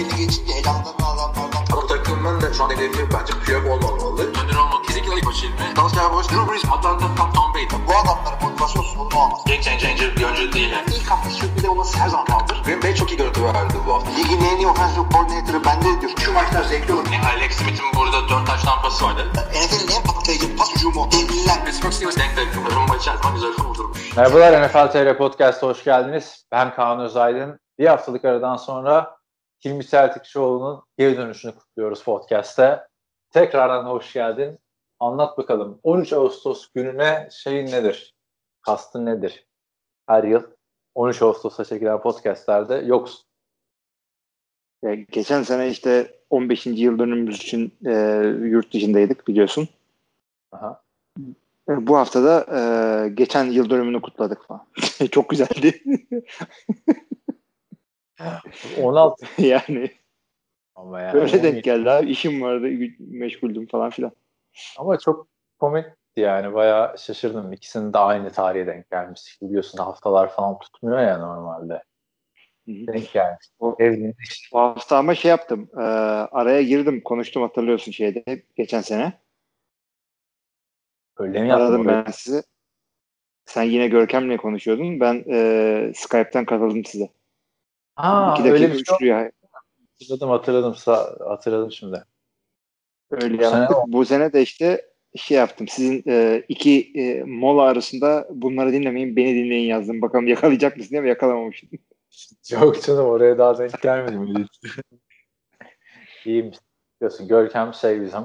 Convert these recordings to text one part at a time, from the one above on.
belli geçince elanlarını alanlardan. Ama takımın da şu an hedefi bence Piyok olmamalı. Önder olmalı. Kesinlikle ilk maçı ilmi. Dallas Cowboys, Drew Brees, Atlanta, Tom, Tom Brady. Bu adamların motivasyon sorunu olmaz. Game changer bir oyuncu değil. Yani. İlk hafta sürpriz olması her zaman kaldır. Green Bay çok iyi görüntü verdi bu hafta. Ligin en iyi offensive coordinator'ı bende diyor. Şu maçlar zevkli olur. Yani Alex Smith'in burada 4 taş tampası vardı. NFL'in en patlayıcı pas hücumu. Devliler. Pittsburgh Steelers denk denk. Rumba içerisinde güzel kurdurmuş. Merhabalar NFL TR Podcast'a hoş geldiniz. Ben Kaan Özaydın. Bir haftalık aradan sonra Hilmi Celtic Show'unun geri dönüşünü kutluyoruz podcast'te. Tekrardan hoş geldin. Anlat bakalım 13 Ağustos gününe şeyin nedir? Kastın nedir? Her yıl 13 Ağustos'ta çekilen podcastlerde yoksun. Ya, geçen sene işte 15. yıl dönümümüz için e, yurt dışındaydık biliyorsun. Aha. E, bu hafta da e, geçen yıl dönümünü kutladık falan. Çok güzeldi. 16 yani ama yani. böyle 17 denk geldi abi. İşim vardı, meşguldüm falan filan. Ama çok komikti yani. Bayağı şaşırdım. İkisinin de aynı tarihe denk gelmiş. Biliyorsun haftalar falan tutmuyor ya normalde. Denk gelmiş. O- Evliliğinde işte. Bu hafta ama şey yaptım. e, araya girdim, konuştum hatırlıyorsun şeyde geçen sene. Öyle mi? Aradım orayı? ben sizi. Sen yine Görkem'le konuşuyordun. Ben e, Skype'ten katıldım size. Aa, İki öyle dakika bir şey rüya. hatırladım hatırladım Sa- hatırladım şimdi. Öyle Bu sene yaptık. o- Bu sene de işte şey yaptım. Sizin e, iki e, mola arasında bunları dinlemeyin, beni dinleyin yazdım. Bakalım yakalayacak mısın diye ama yakalamamışım. Yok canım oraya daha denk gelmedim. öyle. İyiymiş. Biliyorsun Görkem şey bizim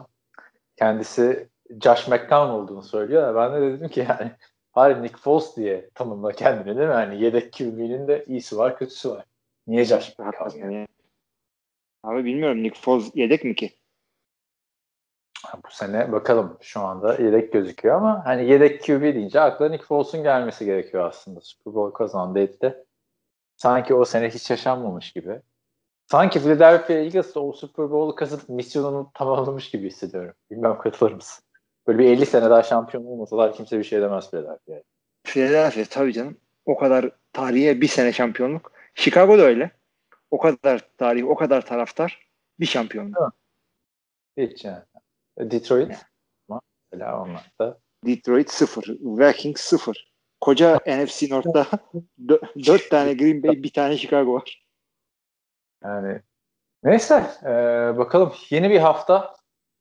kendisi Josh McCown olduğunu söylüyor da ben de dedim ki yani bari Nick Foles diye tanımla kendini değil mi? Yani yedek QB'nin de iyisi var kötüsü var. Niye Josh Yani? ya. Abi bilmiyorum Nick Foles yedek mi ki? Bu sene bakalım şu anda yedek gözüküyor ama hani yedek QB deyince akla Nick Foles'un gelmesi gerekiyor aslında. Super Bowl kazandı etti. Sanki o sene hiç yaşanmamış gibi. Sanki Philadelphia Eagles o Super Bowl'u kazanıp misyonunu tamamlamış gibi hissediyorum. Bilmem katılır mısın? Böyle bir 50 sene daha şampiyon olmasalar kimse bir şey demez Philadelphia'ya. Philadelphia tabii canım. O kadar tarihe bir sene şampiyonluk. Chicago da öyle. O kadar tarih, o kadar taraftar bir şampiyonluk. Hiç yani. Detroit ama mesela onlar da Detroit 0. Vikings 0. Koca NFC North'ta 4 tane Green Bay, bir tane Chicago var. Yani neyse e, bakalım yeni bir hafta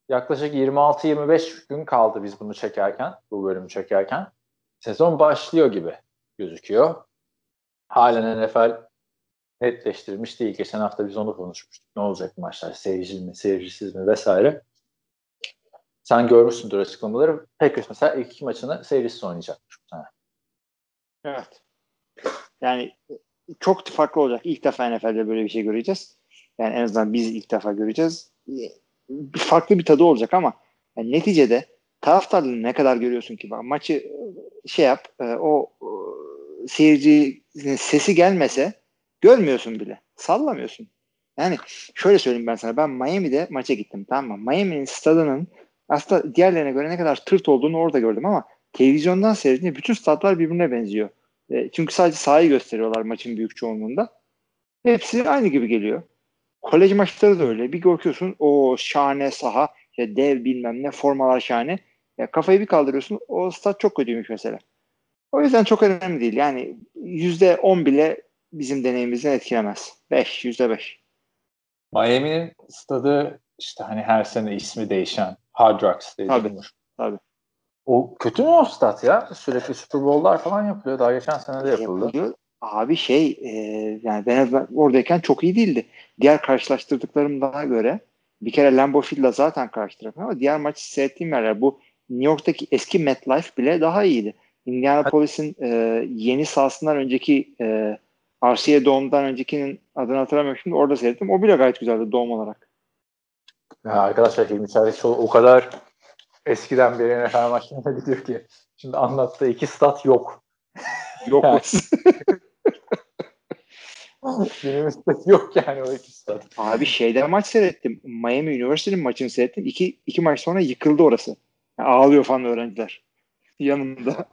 yaklaşık 26-25 gün kaldı biz bunu çekerken bu bölümü çekerken sezon başlıyor gibi gözüküyor. Halen NFL netleştirmiş değil. Geçen hafta biz onu konuşmuştuk. Ne olacak maçlar? Seyircili mi, seyircisiz mi vesaire. Sen görmüşsündür açıklamaları. Packers mesela ilk iki maçını seyircisiz oynayacakmış bu. Evet. Yani çok farklı olacak. İlk defa NFL'de böyle bir şey göreceğiz. Yani en azından biz ilk defa göreceğiz. Farklı bir tadı olacak ama yani neticede taraftarlığı ne kadar görüyorsun ki? Maçı e, şey yap e, o e, seyirci sesi gelmese görmüyorsun bile. Sallamıyorsun. Yani şöyle söyleyeyim ben sana. Ben Miami'de maça gittim tamam mı? Miami'nin stadının aslında diğerlerine göre ne kadar tırt olduğunu orada gördüm ama televizyondan seyredince bütün statlar birbirine benziyor. E, çünkü sadece sahayı gösteriyorlar maçın büyük çoğunluğunda. Hepsi aynı gibi geliyor. Kolej maçları da öyle. Bir bakıyorsun o şahane saha, işte dev bilmem ne formalar şahane. Ya kafayı bir kaldırıyorsun o stat çok kötüymüş mesela. O yüzden çok önemli değil. Yani yüzde on bile bizim deneyimimizden etkilemez. Beş, yüzde beş. Miami'nin stadı işte hani her sene ismi değişen Hard Rock Stadium. Tabii, tabii. O kötü mü o stat ya? Sürekli Super Bowl'lar falan yapılıyor. Daha geçen sene de yapıldı. Yapılıyor. Abi şey e, yani ben, ben oradayken çok iyi değildi. Diğer karşılaştırdıklarımdan göre bir kere Lambeau Field'la zaten karşılaştırdım ama diğer maçı seyrettiğim yerler bu New York'taki eski MetLife bile daha iyiydi. Indianapolis'in e, yeni sahasından önceki e, RCA Dome'dan öncekinin adını hatırlamıyorum şimdi orada seyrettim. O bile gayet güzeldi Dome olarak. Ya arkadaşlar Hilmi Çeltik o kadar eskiden beri NFL maçlarına gidiyor ki şimdi anlattığı iki stat yok. Yok Yani. Günümüzde yok yani o iki stat. Abi şeyde maç seyrettim. Miami University'nin maçını seyrettim. İki, iki maç sonra yıkıldı orası. Yani ağlıyor falan öğrenciler. Yanımda.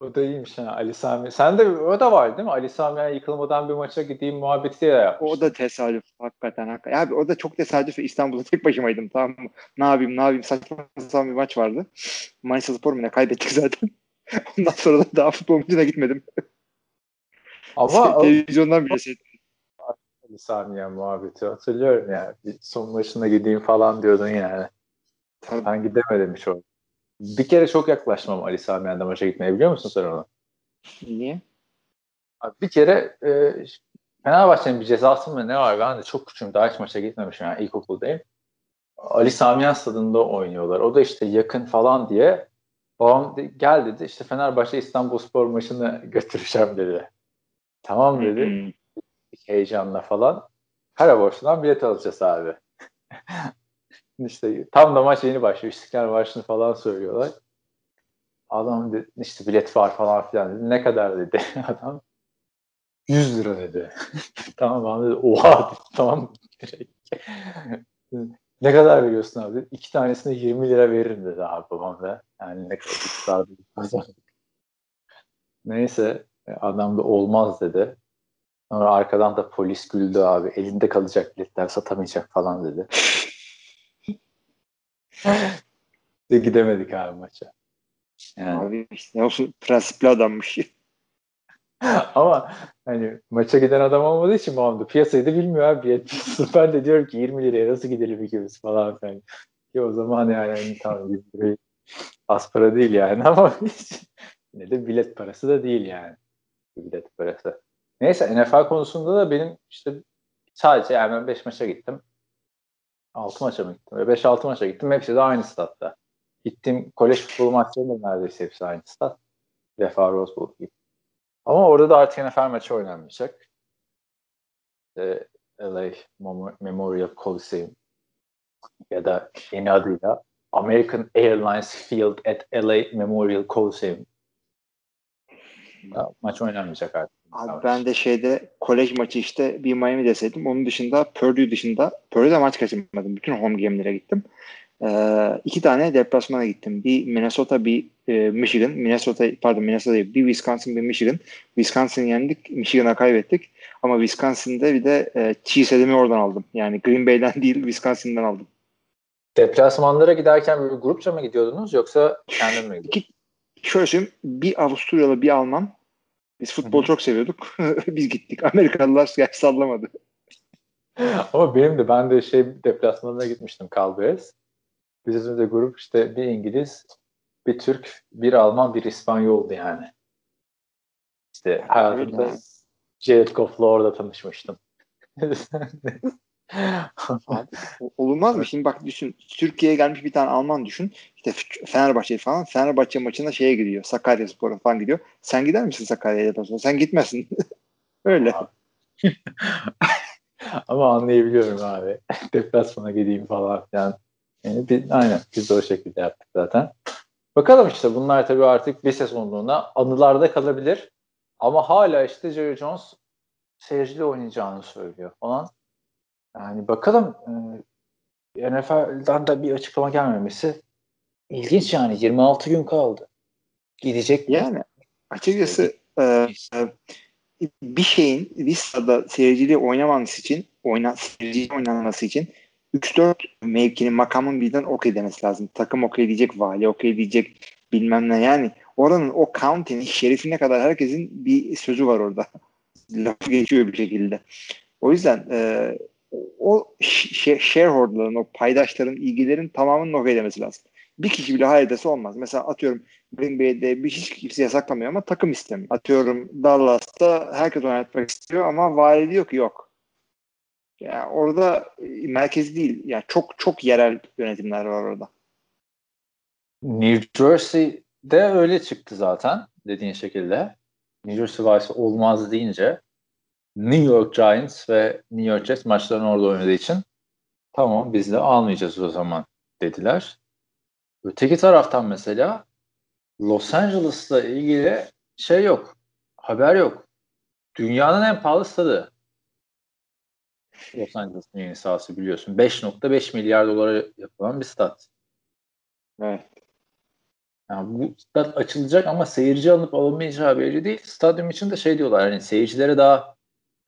O da iyiymiş ha Ali Sami. Sen de o da var değil mi? Ali Sami'ye yıkılmadan bir maça gideyim muhabbeti de yapmış. O da tesadüf hakikaten hakikaten. Abi o da çok tesadüf. İstanbul'da tek başımaydım tamam mı? Ne yapayım ne yapayım saçma sapan bir maç vardı. Manisa Spor mu ne kaybettik zaten. Ondan sonra da daha futbol maçına gitmedim. Ama Televizyondan bile şey. Ali Sami'ye muhabbeti hatırlıyorum yani. Bir son maçına gideyim falan diyordun yani. Tabii. Ben gidemedim hiç orada. Bir kere çok yaklaşmam Ali Sami'ye de maça gitmeye biliyor musun sen onu? Niye? Abi bir kere e, Fenerbahçe'nin bir cezası mı ne var? Ben de çok küçüğüm. Daha hiç maça gitmemişim. Yani ilkokuldayım. Ali Samiyen stadında oynuyorlar. O da işte yakın falan diye babam de, gel dedi işte Fenerbahçe İstanbul Spor maçını götüreceğim dedi. Tamam dedi. Heyecanla falan. Kara borçludan bilet alacağız abi. İşte tam da maç yeni başlıyor. İstiklal Marşı'nı falan söylüyorlar. Adam dedi, işte bilet var falan filan dedi. Ne kadar dedi adam. 100 lira dedi. tamam abi dedi. Oha dedi. Tamam. ne kadar veriyorsun abi? İki tanesine 20 lira veririm dedi abi babam da. Yani ne kadar kazandık. Neyse adam da olmaz dedi. Sonra arkadan da polis güldü abi. Elinde kalacak biletler satamayacak falan dedi. Ve gidemedik abi maça. Yani. Abi işte olsun prensipli adammış. Ama hani maça giden adam olmadığı için da piyasayı da bilmiyor abi. Ben de diyorum ki 20 liraya nasıl gidelim ikimiz falan filan. Ki o zaman yani hani tamam 20 lirayı az para değil yani ama yine de bilet parası da değil yani. Bilet parası. Neyse NFL konusunda da benim işte sadece yani ben 5 maça gittim. 6 maça mı gittim? 5-6 maça gittim. Hepsi de aynı statta. Gittim kolej futbolu maçları da neredeyse hepsi aynı stat. Vefa Rose Bowl gibi. Ama orada da artık NFL maçı oynanmayacak. Ee, LA Memorial Coliseum ya da yeni adıyla American Airlines Field at LA Memorial Coliseum. Ya, maç oynanmayacak artık. Abi ben de şeyde kolej maçı işte bir Miami deseydim. Onun dışında Purdue dışında Purdue'da maç kaçırmadım. Bütün home game'lere gittim. Ee, iki tane deplasmana gittim. Bir Minnesota, bir e, Michigan. Minnesota, pardon Minnesota değil. Bir Wisconsin, bir Michigan. Wisconsin yendik. Michigan'a kaybettik. Ama Wisconsin'de bir de e, Cheese'imi oradan aldım. Yani Green Bay'den değil Wisconsin'den aldım. Deplasmanlara giderken böyle grupça mı gidiyordunuz yoksa kendin mi gidiyordunuz? Şöyle söyleyeyim. Bir Avusturyalı, bir Alman. Biz futbol çok seviyorduk. Biz gittik. Amerikalılar yer sallamadı. Ama benim de ben de şey deplasmanına gitmiştim Calvares. Bizim de grup işte bir İngiliz, bir Türk, bir Alman, bir İspanyoldu yani. İşte hayatımda Jared Goff'la orada tanışmıştım. Abi, olmaz mı? Şimdi bak düşün. Türkiye'ye gelmiş bir tane Alman düşün. İşte Fenerbahçe falan. Fenerbahçe maçına şeye gidiyor. Sakarya Spor'a falan gidiyor. Sen gider misin Sakarya'ya sonra? Sen gitmezsin. Öyle. Ama anlayabiliyorum abi. Deplasmana gideyim falan filan. Yani bir, aynen biz de o şekilde yaptık zaten. Bakalım işte bunlar tabii artık bir sezonluğuna anılarda kalabilir. Ama hala işte Jerry Jones seyirciyle oynayacağını söylüyor falan. Yani bakalım e, NFL'dan da bir açıklama gelmemesi ilginç yani 26 gün kaldı. Gidecek Yani açıkçası e, bir şeyin bir sırada seyirciliği oynamaması için oyna, seyirciyle oynanması için 3-4 mevkinin makamın birden okey demesi lazım. Takım okey diyecek, vali okey diyecek bilmem ne yani. Oranın o county'nin şerifine kadar herkesin bir sözü var orada. Lafı geçiyor bir şekilde. O yüzden e, o shareholder'ların, o paydaşların, ilgilerin tamamının okey demesi lazım. Bir kişi bile hayır dese olmaz. Mesela atıyorum Green Bay'de bir hiç kimse yasaklamıyor ama takım istemiyor. Atıyorum Dallas'ta herkes oynatmak istiyor ama vali diyor ki yok. Yani orada merkez değil. Yani çok çok yerel yönetimler var orada. New Jersey'de öyle çıktı zaten dediğin şekilde. New Jersey Vice olmaz deyince New York Giants ve New York Jets maçlarını orada oynadığı için tamam biz de almayacağız o zaman dediler. Öteki taraftan mesela Los Angeles'la ilgili şey yok. Haber yok. Dünyanın en pahalı stadı. Los Angeles'ın yeni sahası biliyorsun. 5.5 milyar dolara yapılan bir stat. Evet. Yani bu stat açılacak ama seyirci alıp alınmayacağı belli değil. Stadyum için de şey diyorlar hani seyircilere daha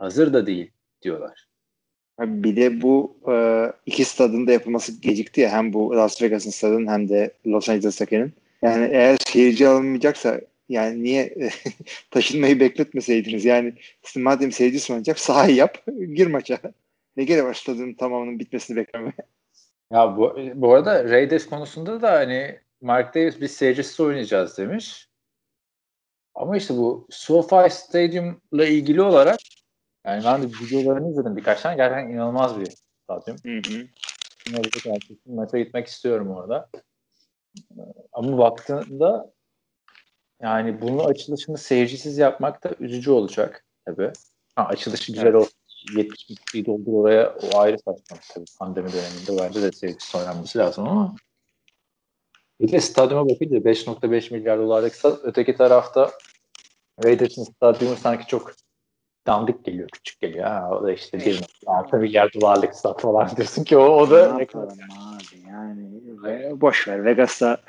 hazır da değil diyorlar. Bir de bu e, iki stadın da yapılması gecikti ya hem bu Las Vegas'ın stadının hem de Los Angeles'takinin. Yani eğer seyirci alınmayacaksa yani niye taşınmayı bekletmeseydiniz? Yani madem seyirci oynayacak sahayı yap, gir maça. Ne gerek var stadın tamamının bitmesini beklemeye? Ya bu, bu arada Raiders konusunda da hani Mark Davis biz seyircisiz oynayacağız demiş. Ama işte bu SoFi Stadium'la ilgili olarak yani ben de videolarını izledim birkaç tane. Gerçekten inanılmaz bir stadyum. Hı hı. Maça gitmek istiyorum orada. Ama baktığında yani bunun açılışını seyircisiz yapmak da üzücü olacak tabii. Ha, açılışı güzel evet. olsun. 70 kişiyi doldur oraya o ayrı saçma tabii. Pandemi döneminde bence de seyircisiz oynanması lazım ama bir de stadyuma bakınca 5.5 milyar dolarlık öteki tarafta Raiders'ın stadyumu sanki çok dandik geliyor, küçük geliyor. Ha, o da işte 1.6 milyar dolarlık stat falan diyorsun ki o, o da ne yapalım abi yani boş ver Vegas'ta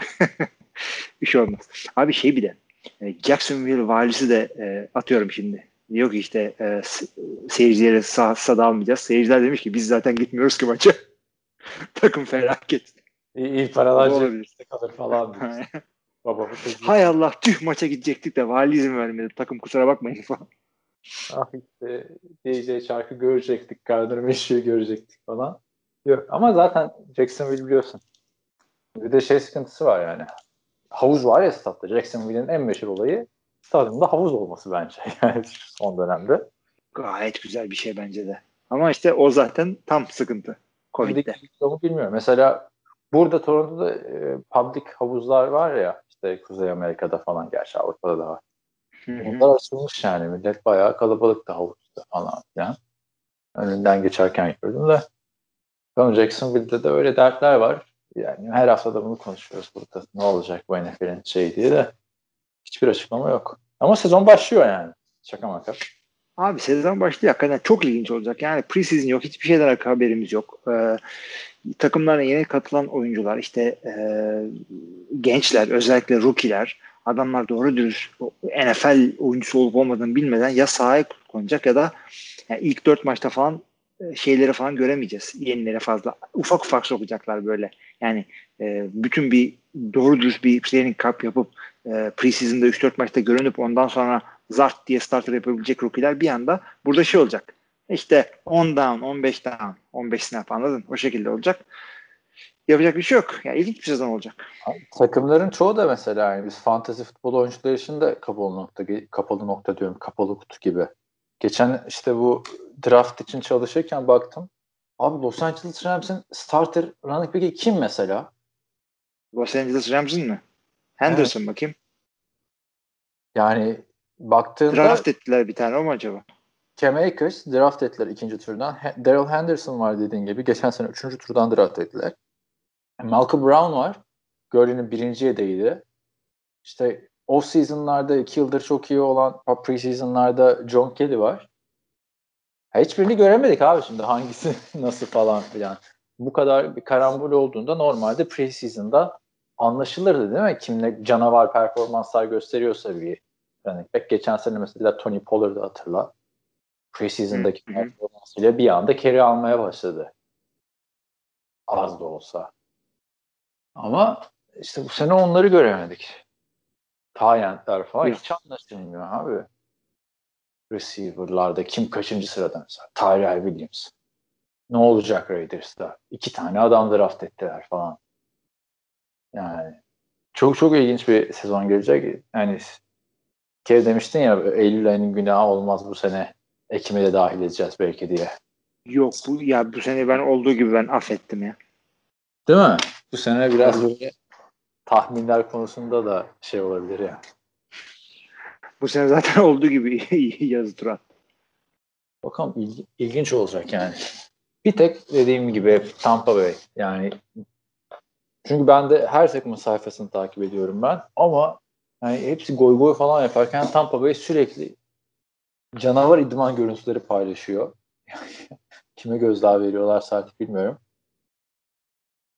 bir şey olmaz. Abi şey bir de e, Jacksonville valisi de e, atıyorum şimdi. Diyor ki işte e, seyircilere sağ, sağ almayacağız. Seyirciler demiş ki biz zaten gitmiyoruz ki maça. Takım felaket. İyi, iyi paralar cebimizde kalır falan. Baba, Hay Allah tüh maça gidecektik de vali izin vermedi. Takım kusura bakmayın falan. Ah işte DJ şarkı görecektik. Gardner Minshew'u görecektik falan. Yok ama zaten Jacksonville biliyorsun. Bir de şey sıkıntısı var yani. Havuz var ya statta. Jacksonville'in en meşhur olayı stadyumda havuz olması bence. Yani son dönemde. Gayet güzel bir şey bence de. Ama işte o zaten tam sıkıntı. Covid'de. Bilmiyorum. Mesela burada Toronto'da e, public havuzlar var ya işte Kuzey Amerika'da falan gerçi Avrupa'da da var. Onlar açılmış yani. Millet bayağı kalabalıktı havuzda falan filan. Önünden geçerken gördüm de. Ama Jacksonville'de de öyle dertler var. Yani her hafta da bunu konuşuyoruz burada. Ne olacak bu NFL'in şey diye de. Hiçbir açıklama yok. Ama sezon başlıyor yani. Şaka maka. Abi sezon başlıyor. Hakikaten çok ilginç olacak. Yani preseason yok. Hiçbir şeyden haberimiz yok. Ee, takımlarına yeni katılan oyuncular işte e, gençler özellikle rookie'ler adamlar doğru dürüst NFL oyuncusu olup olmadığını bilmeden ya sahaya konacak ya da yani ilk dört maçta falan e, şeyleri falan göremeyeceğiz. Yenilere fazla. Ufak ufak sokacaklar böyle. Yani e, bütün bir doğru dürüst bir training camp yapıp e, preseason'da 3-4 maçta görünüp ondan sonra zart diye starter yapabilecek rookie'ler bir anda burada şey olacak. İşte 10 down, 15 down, 15 snap anladın? O şekilde olacak. Yapacak bir şey yok. Yani ilginç bir sezon olacak. Takımların çoğu da mesela yani biz fantasy futbol oyuncuları için de kapalı nokta, kapalı nokta diyorum, kapalı kutu gibi. Geçen işte bu draft için çalışırken baktım. Abi Los Angeles Rams'in starter running back'i kim mesela? Los Angeles Rams'in mi? Henderson evet. bakayım. Yani baktığında draft ettiler bir tane o mu acaba? Cam Akers draft ettiler ikinci turdan. Daryl Henderson var dediğin gibi. Geçen sene üçüncü turdan draft ettiler. Malcolm Brown var. Gurley'nin birinci yedeğiydi. İşte off season'larda iki yıldır çok iyi olan pre-season'larda John Kelly var. Hiçbirini göremedik abi şimdi hangisi nasıl falan filan. Bu kadar bir karambol olduğunda normalde pre-season'da anlaşılırdı değil mi? Kimle canavar performanslar gösteriyorsa bir running back. Geçen sene mesela Tony Pollard'ı hatırla. Preseason'daki performansıyla bir anda carry almaya başladı. Az da olsa. Ama işte bu sene onları göremedik. Tayyentler falan Yok. hiç anlaşılmıyor abi. Receiver'larda kim kaçıncı sırada mesela? Tyrell Williams. Ne olacak Raiders'ta? İki tane adam draft ettiler falan. Yani çok çok ilginç bir sezon gelecek. Yani kere demiştin ya Eylül ayının günahı olmaz bu sene Ekim'e de dahil edeceğiz belki diye. Yok bu ya bu sene ben olduğu gibi ben affettim ya. Değil mi? Bu sene biraz böyle tahminler konusunda da şey olabilir ya. Bu sene zaten olduğu gibi yazı tur attı. Bakalım il, ilginç olacak yani. Bir tek dediğim gibi Tampa Bay yani çünkü ben de her takımın sayfasını takip ediyorum ben ama yani hepsi goy goy falan yaparken Tampa Bay sürekli canavar idman görüntüleri paylaşıyor. Kime gözdağı veriyorlar artık bilmiyorum.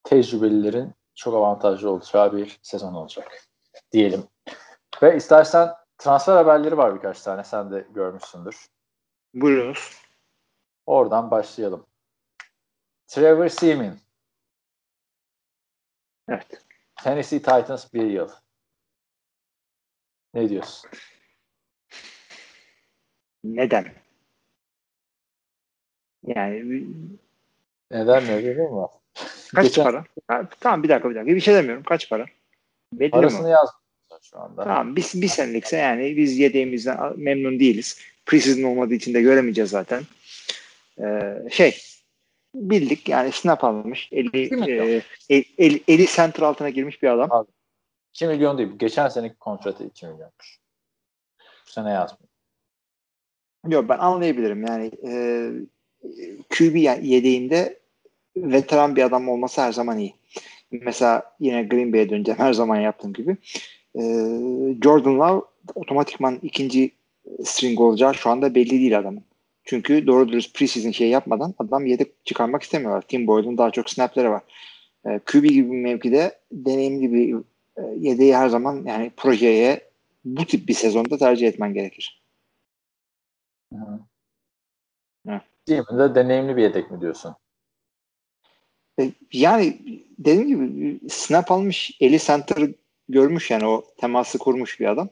Tecrübelilerin çok avantajlı olacağı bir sezon olacak. diyelim. Ve istersen transfer haberleri var birkaç tane. Sen de görmüşsündür. Buyurunuz. Oradan başlayalım. Trevor Seaman. Evet. Tennessee Titans bir yıl. Ne diyorsun? Neden? Yani Neden ne biliyor musun? Kaç Geçen- para? Ha, tamam bir dakika bir dakika. Bir şey demiyorum. Kaç para? Belli Parasını mi? yazmıyorlar şu anda. Tamam biz bir senelikse yani biz yedeğimizden memnun değiliz. Preseason olmadığı için de göremeyeceğiz zaten. Ee, şey bildik yani snap almış. Eli, Değil mi? e, el- eli, eli center altına girmiş bir adam. Abi. 2 milyon değil. Geçen seneki kontratı 2 milyonmuş. Bu sene yazmıyor. Yok ben anlayabilirim yani e, QB yedeğinde veteran bir adam olması her zaman iyi. Mesela yine Green Bay'e döneceğim her zaman yaptığım gibi. E, Jordan Love otomatikman ikinci string olacağı şu anda belli değil adamın. Çünkü doğru dürüst preseason şey yapmadan adam yedek çıkarmak istemiyorlar. Tim Boyd'un daha çok snapleri var. E, QB gibi bir mevkide deneyimli bir e, yedeği her zaman yani projeye bu tip bir sezonda tercih etmen gerekir. Hı. Hı. Değil mi de deneyimli bir yedek mi diyorsun? E, Yani dediğim gibi snap almış, eli center görmüş yani o teması kurmuş bir adam.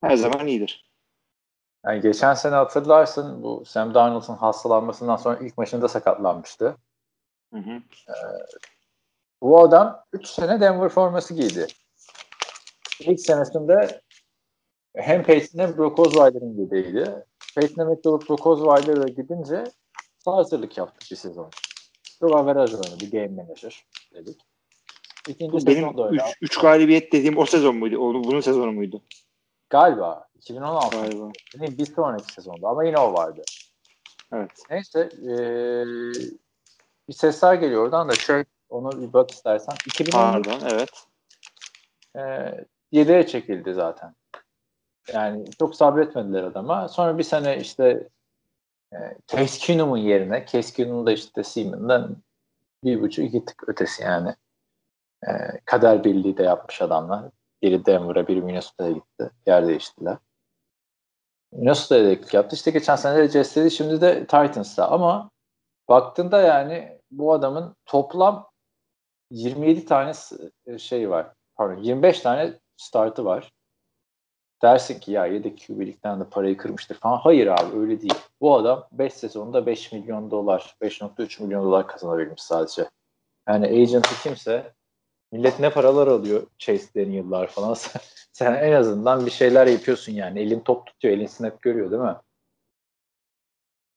Her zaman iyidir. Yani geçen sene hatırlarsın bu Sam Darnold'un hastalanmasından sonra ilk maçında sakatlanmıştı. Hı hı. Bu adam 3 sene Denver forması giydi. İlk senesinde hem Peyton hem Brock Osweiler'in gideydi. Peyton'e McDowell Brock Osweiler'a gidince hazırlık yaptı bir sezon. Çok averaj oynadı. Game manager dedik. İkinci Bu benim öyle. 3 galibiyet dediğim o sezon muydu? O, bunun sezonu muydu? Galiba 2016 Galiba. yani bir sonraki sezonda ama yine o vardı. Evet. Neyse eee, bir sesler geliyor oradan da şey onu bir bak istersen. 2010 Pardon evet. e, yedeğe çekildi zaten. Yani çok sabretmediler adama. Sonra bir sene işte e, Case Keenum'un yerine Case Keenum da işte Seaman'dan bir buçuk iki tık ötesi yani. E, kader birliği de yapmış adamlar. Biri Denver'a biri Minnesota'ya gitti. Yer değiştiler. Minnesota'ya da yaptı. İşte geçen sene de Jets'teydi. Şimdi de Titans'ta. Ama baktığında yani bu adamın toplam 27 tane şey var. Pardon 25 tane startı var. Dersin ki ya yedek QB'likten de parayı kırmıştır falan. Hayır abi öyle değil. Bu adam 5 sezonda 5 milyon dolar, 5.3 milyon dolar kazanabilmiş sadece. Yani agent'ı kimse millet ne paralar alıyor Chase yıllar falan. Sen, en azından bir şeyler yapıyorsun yani. Elin top tutuyor, elin snap görüyor değil mi?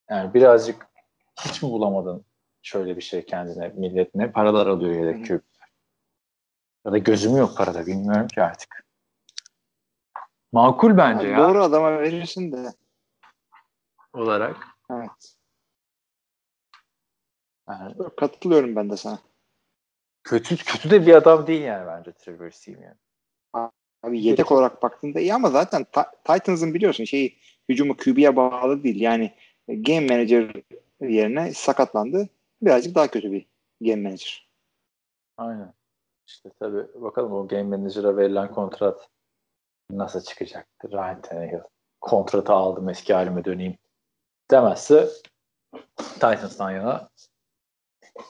Yani birazcık hiç mi bulamadın şöyle bir şey kendine? Millet ne paralar alıyor yedek QB. Ya da gözüm yok parada bilmiyorum ki artık. Makul bence Yani ya Doğru adama verirsin de. olarak. Evet. Yani Katılıyorum ben de sana. kötü kötü de bir adam değil yani bence Trevor Seaman. Abi yedek olarak baktığında iyi ama zaten Ta- Titans'ın biliyorsun şeyi hücumu QB'ye bağlı değil. Yani game manager yerine sakatlandı. Birazcık daha kötü bir game manager. Aynen. İşte tabii bakalım o game manager'a verilen kontrat nasıl çıkacaktır. Ryan Tannehill kontratı aldım eski halime döneyim demezse Titans'tan yana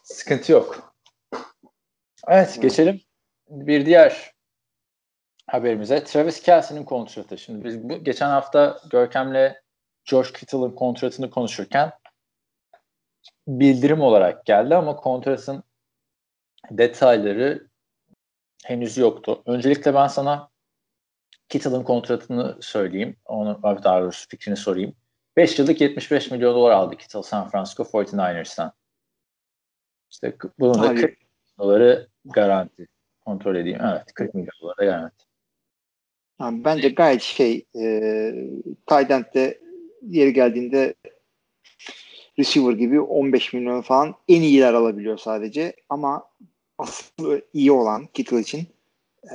sıkıntı yok. Evet geçelim bir diğer haberimize. Travis Kelsey'nin kontratı. Şimdi biz bu geçen hafta Görkem'le George Kittle'ın kontratını konuşurken bildirim olarak geldi ama kontratın detayları henüz yoktu. Öncelikle ben sana Kittle'ın kontratını söyleyeyim. Onu daha doğrusu fikrini sorayım. 5 yıllık 75 milyon dolar aldı Kittle San Francisco 49ers'tan. İşte bunun da Abi. 40 doları garanti. Kontrol edeyim. Evet 40 milyon dolara garanti. Yani bence gayet şey e, tight end'de yeri geldiğinde receiver gibi 15 milyon falan en iyiler alabiliyor sadece ama asıl iyi olan Kittle için e,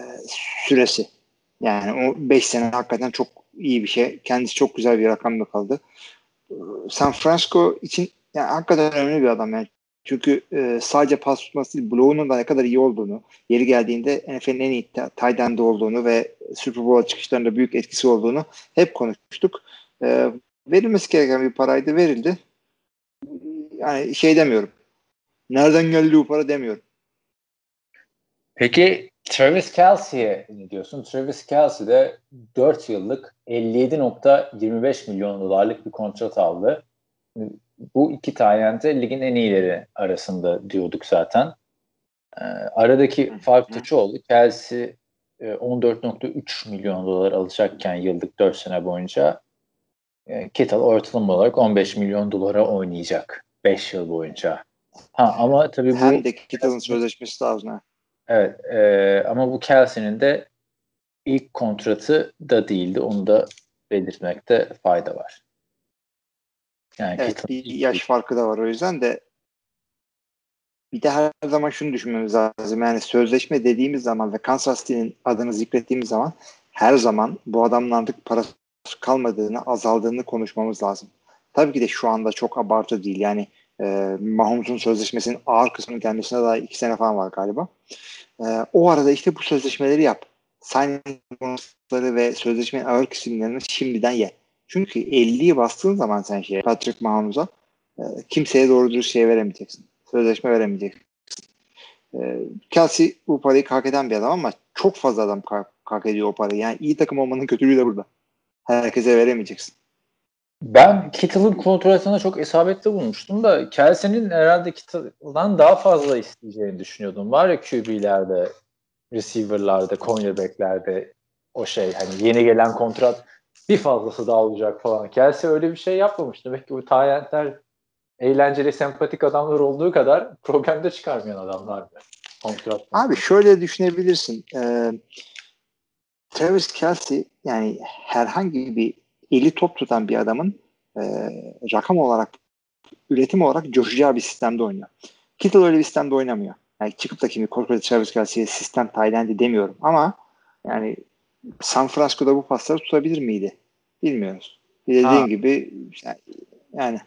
süresi. Yani o 5 sene hakikaten çok iyi bir şey. Kendisi çok güzel bir rakamda kaldı. E, San Francisco için yani hakikaten önemli bir adam yani. Çünkü e, sadece pas tutması değil, bloğunun da ne kadar iyi olduğunu, yeri geldiğinde NFL'in en iyi tight olduğunu ve Super Bowl çıkışlarında büyük etkisi olduğunu hep konuştuk. E, verilmesi gereken bir paraydı verildi. Yani şey demiyorum. Nereden geldi bu para demiyorum. Peki Travis Kelsey'e ne diyorsun? Travis Kelsey de 4 yıllık 57.25 milyon dolarlık bir kontrat aldı. Bu iki tayente ligin en iyileri arasında diyorduk zaten. Ee, aradaki fark da şu oldu. Kelsey 14.3 milyon dolar alacakken yıllık 4 sene boyunca e, Kittle ortalama olarak 15 milyon dolara oynayacak 5 yıl boyunca. Ha ama tabii bu hem de Kittle'ın sözleşmesi lazım. Ha. Evet e, ama bu Kelsey'nin de ilk kontratı da değildi. Onu da belirtmekte fayda var. Yani evet, bir yaş farkı da var o yüzden de bir de her zaman şunu düşünmemiz lazım. Yani sözleşme dediğimiz zaman ve Kansas City'nin adını zikrettiğimiz zaman her zaman bu adamın artık parası kalmadığını, azaldığını konuşmamız lazım. Tabii ki de şu anda çok abartı değil. Yani e, Mahomes'un sözleşmesinin ağır kısmının gelmesine daha iki sene falan var galiba. E, o arada işte bu sözleşmeleri yap. Signing bonusları ve sözleşmenin ağır kısımlarını şimdiden ye. Çünkü 50'yi bastığın zaman sen şey Patrick Mahomes'a e, kimseye doğru dürüst şey veremeyeceksin. Sözleşme veremeyeceksin. E, Kelsey bu parayı hak eden bir adam ama çok fazla adam hak ediyor o parayı. Yani iyi takım olmanın kötülüğü de burada. Herkese veremeyeceksin. Ben Kittle'ın kontratına çok isabetli bulmuştum da Kelsey'nin herhalde Kittle'dan daha fazla isteyeceğini düşünüyordum. Var ya QB'lerde, receiver'larda, cornerback'lerde o şey hani yeni gelen kontrat bir fazlası daha olacak falan. Kelsey öyle bir şey yapmamış. Demek ki bu tayentler eğlenceli, sempatik adamlar olduğu kadar problemde çıkarmayan adamlar. Kontrat. Abi şöyle düşünebilirsin. Ee, Travis Kelsey yani herhangi bir eli top tutan bir adamın e, rakam olarak üretim olarak coşacağı bir sistemde oynuyor. Kittle öyle bir sistemde oynamıyor. Yani çıkıp da kimi Corcoran Travis Kelsey'e sistem Tayland'i demiyorum ama yani San Francisco'da bu pasları tutabilir miydi? Bilmiyoruz. Dediğim ha. gibi yani, yani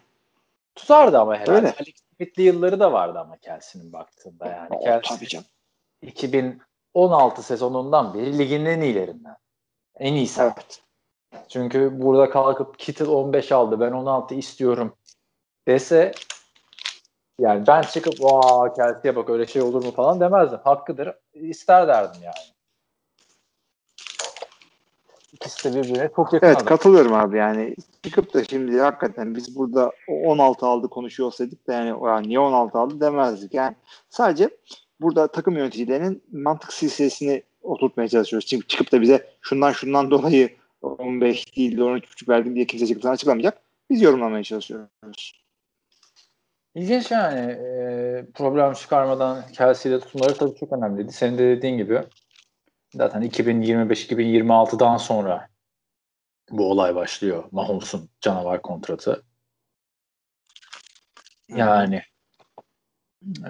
tutardı ama herhalde. Öyle. Alex Smith'li yılları da vardı ama Kelsey'nin baktığında yani. O, Kelsey, tabii canım. 2016 sezonundan beri ligin en iyilerinden. En iyisi. Evet. Çünkü burada kalkıp Kittle 15 aldı ben 16 istiyorum dese yani ben çıkıp vaa Kelsey'e bak öyle şey olur mu falan demezdim. Hakkıdır. İster derdim yani. İkisi de birbirine çok yakın Evet adam. katılıyorum abi yani. Çıkıp da şimdi hakikaten biz burada 16 aldı konuşuyor olsaydık da yani ya niye 16 aldı demezdik. Yani sadece burada takım yöneticilerinin mantık silsilesini oturtmaya çalışıyoruz. Çünkü çıkıp da bize şundan şundan dolayı 15 değil de 13.5 verdim diye kimse çıkıp açıklamayacak. Biz yorumlamaya çalışıyoruz. İlginç yani. E, problem çıkarmadan Kelsey'de tutmaları tabii çok önemliydi. Senin de dediğin gibi zaten 2025-2026'dan sonra bu olay başlıyor. Mahomes'un canavar kontratı. Yani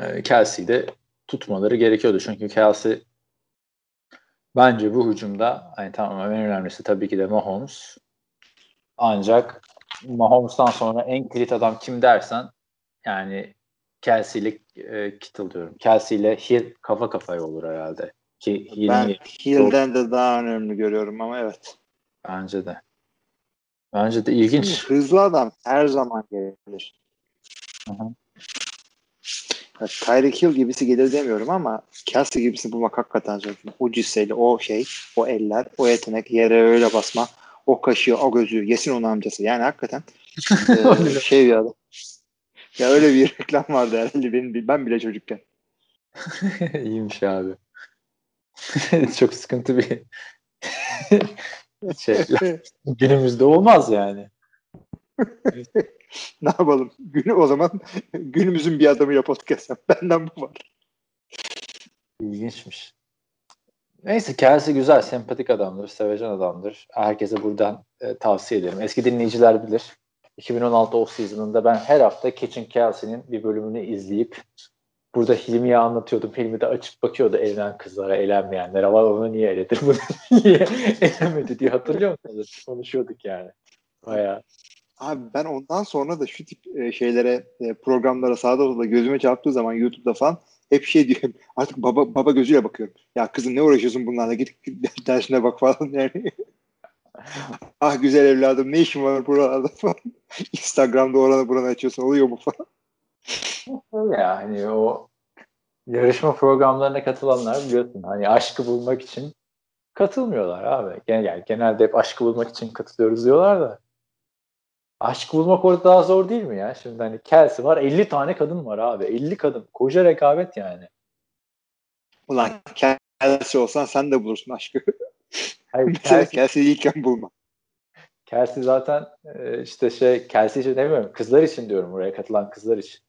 e, Kelsey'de tutmaları gerekiyordu. Çünkü Kelsey Bence bu hücumda hani tamam en önemlisi tabii ki de Mahomes. Ancak Mahomes'tan sonra en kilit adam kim dersen yani Kelsey ile e, Kittle diyorum. Kelsey ile Hill kafa kafaya olur herhalde. Ki ben Hill'den de daha önemli görüyorum ama evet. Bence de. Bence de ilginç. Hızlı adam her zaman gelir. Hı hı. Tyreek Hill gibisi gelir demiyorum ama Kelsey gibisini bulmak hakikaten zor. O cüsseyle, o şey, o eller, o yetenek, yere öyle basma, o kaşığı, o gözü, yesin onun amcası. Yani hakikaten e, şey bir adam. Ya öyle bir reklam vardı herhalde benim, ben bile çocukken. İyiymiş abi. Çok sıkıntı bir şey. Günümüzde olmaz yani. ne yapalım? Günü o zaman günümüzün bir adamı ya podcast. Benden bu var. İlginçmiş. Neyse Kelsey güzel, sempatik adamdır, sevecen adamdır. Herkese buradan e, tavsiye ederim. Eski dinleyiciler bilir. 2016 off season'ında ben her hafta Kitchen Kelsey'nin bir bölümünü izleyip burada Hilmi'ye anlatıyordum. Hilmi de açıp bakıyordu evlen kızlara, eğlenmeyenlere. Ama onu niye eledir, bunu niye elemedi diye hatırlıyor musunuz? Konuşuyorduk yani. Bayağı. Abi ben ondan sonra da şu tip e, şeylere, e, programlara sağda solda gözüme çarptığı zaman YouTube'da falan hep şey diyorum artık baba baba gözüyle bakıyorum. Ya kızım ne uğraşıyorsun bunlarla git dersine bak falan yani. ah güzel evladım ne işin var buralarda falan. Instagram'da oranı buranı açıyorsun oluyor mu falan. ya hani o yarışma programlarına katılanlar biliyorsun hani aşkı bulmak için katılmıyorlar abi. Yani genelde hep aşkı bulmak için katılıyoruz diyorlar da. Aşk bulmak orada daha zor değil mi ya? Şimdi hani Kelsey var 50 tane kadın var abi. 50 kadın. Koca rekabet yani. Ulan Kelsey olsan sen de bulursun aşkı. Hayır, Kelsey, Kelsey ilken bulma. Kelsey zaten e, işte şey Kelsey için demiyorum. Kızlar için diyorum buraya katılan kızlar için.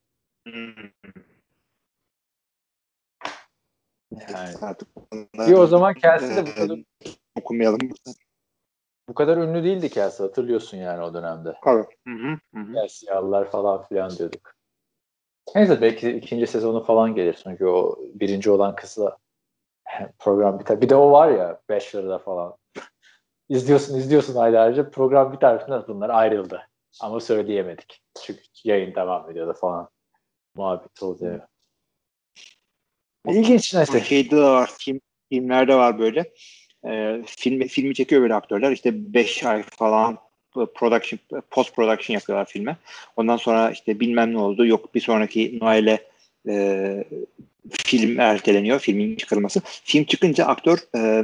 Hmm. Yani. Artık Bir o zaman Kelsey de bu kadar, okumayalım. Bu kadar ünlü değildi Kelsey hatırlıyorsun yani o dönemde. Evet. Hı hı, hı hı. Kelsey'allar falan filan diyorduk. Neyse belki ikinci sezonu falan gelir. Çünkü o birinci olan kızla program biter. Bir de o var ya Bachelor'da falan. izliyorsun izliyorsun aylarca program biter falan bunlar ayrıldı. Ama söyleyemedik. Çünkü yayın devam ediyordu falan. Muhabbet oluyor. İlginç neyse. Şeyde de var. Film, filmlerde var böyle. Ee, film, filmi çekiyor böyle aktörler. İşte 5 ay falan production, post production yapıyorlar filme. Ondan sonra işte bilmem ne oldu. Yok bir sonraki Noel'e e, film erteleniyor. Filmin çıkarılması. Film çıkınca aktör e,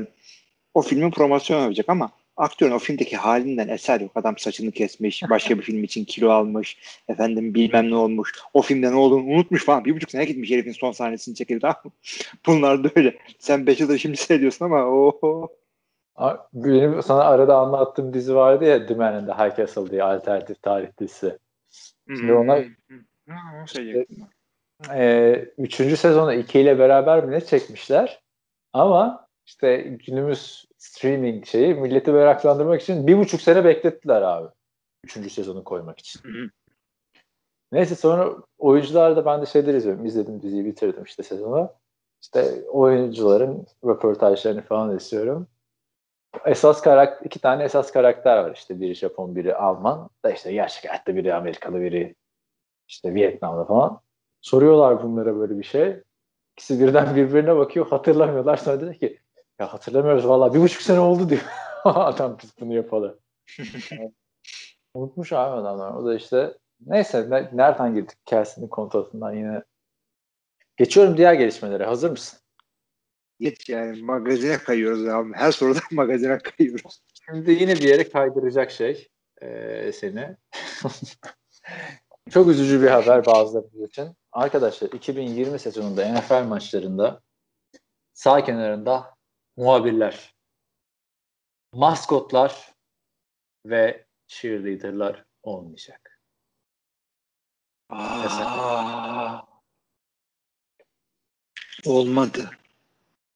o filmin promosyonu yapacak ama aktörün o filmdeki halinden eser yok. Adam saçını kesmiş, başka bir film için kilo almış, efendim bilmem ne olmuş. O filmde ne olduğunu unutmuş falan. Bir buçuk sene gitmiş herifin son sahnesini çekildi. Bunlar da öyle. Sen beş yıldır şimdi seyrediyorsun ama o benim sana arada anlattığım dizi vardı ya The Man in the High Castle diye alternatif tarih dizisi. Şimdi ona işte, e, üçüncü sezonu iki ile beraber mi ne çekmişler? Ama işte günümüz streaming şeyi milleti meraklandırmak için bir buçuk sene beklettiler abi. Üçüncü sezonu koymak için. Neyse sonra oyuncular da ben de şeyler izliyorum. İzledim diziyi bitirdim işte sezonu. İşte oyuncuların röportajlarını falan istiyorum esas karakter iki tane esas karakter var işte biri Japon biri Alman da işte gerçek hayatta biri Amerikalı biri işte Vietnam'da falan soruyorlar bunlara böyle bir şey ikisi birden birbirine bakıyor hatırlamıyorlar sonra dedi ki ya hatırlamıyoruz valla bir buçuk sene oldu diyor adam biz bunu yapalı unutmuş abi adamlar o da işte neyse ne, nereden girdik Kelsey'nin kontratından yine geçiyorum diğer gelişmelere hazır mısın? Geç yani magazine kayıyoruz abi. Her soruda magazine kayıyoruz. Şimdi yine bir yere kaydıracak şey e, seni. Çok üzücü bir haber bazılarımız için. Arkadaşlar 2020 sezonunda NFL maçlarında sağ kenarında muhabirler, maskotlar ve cheerleaderlar olmayacak. Aa, olmadı.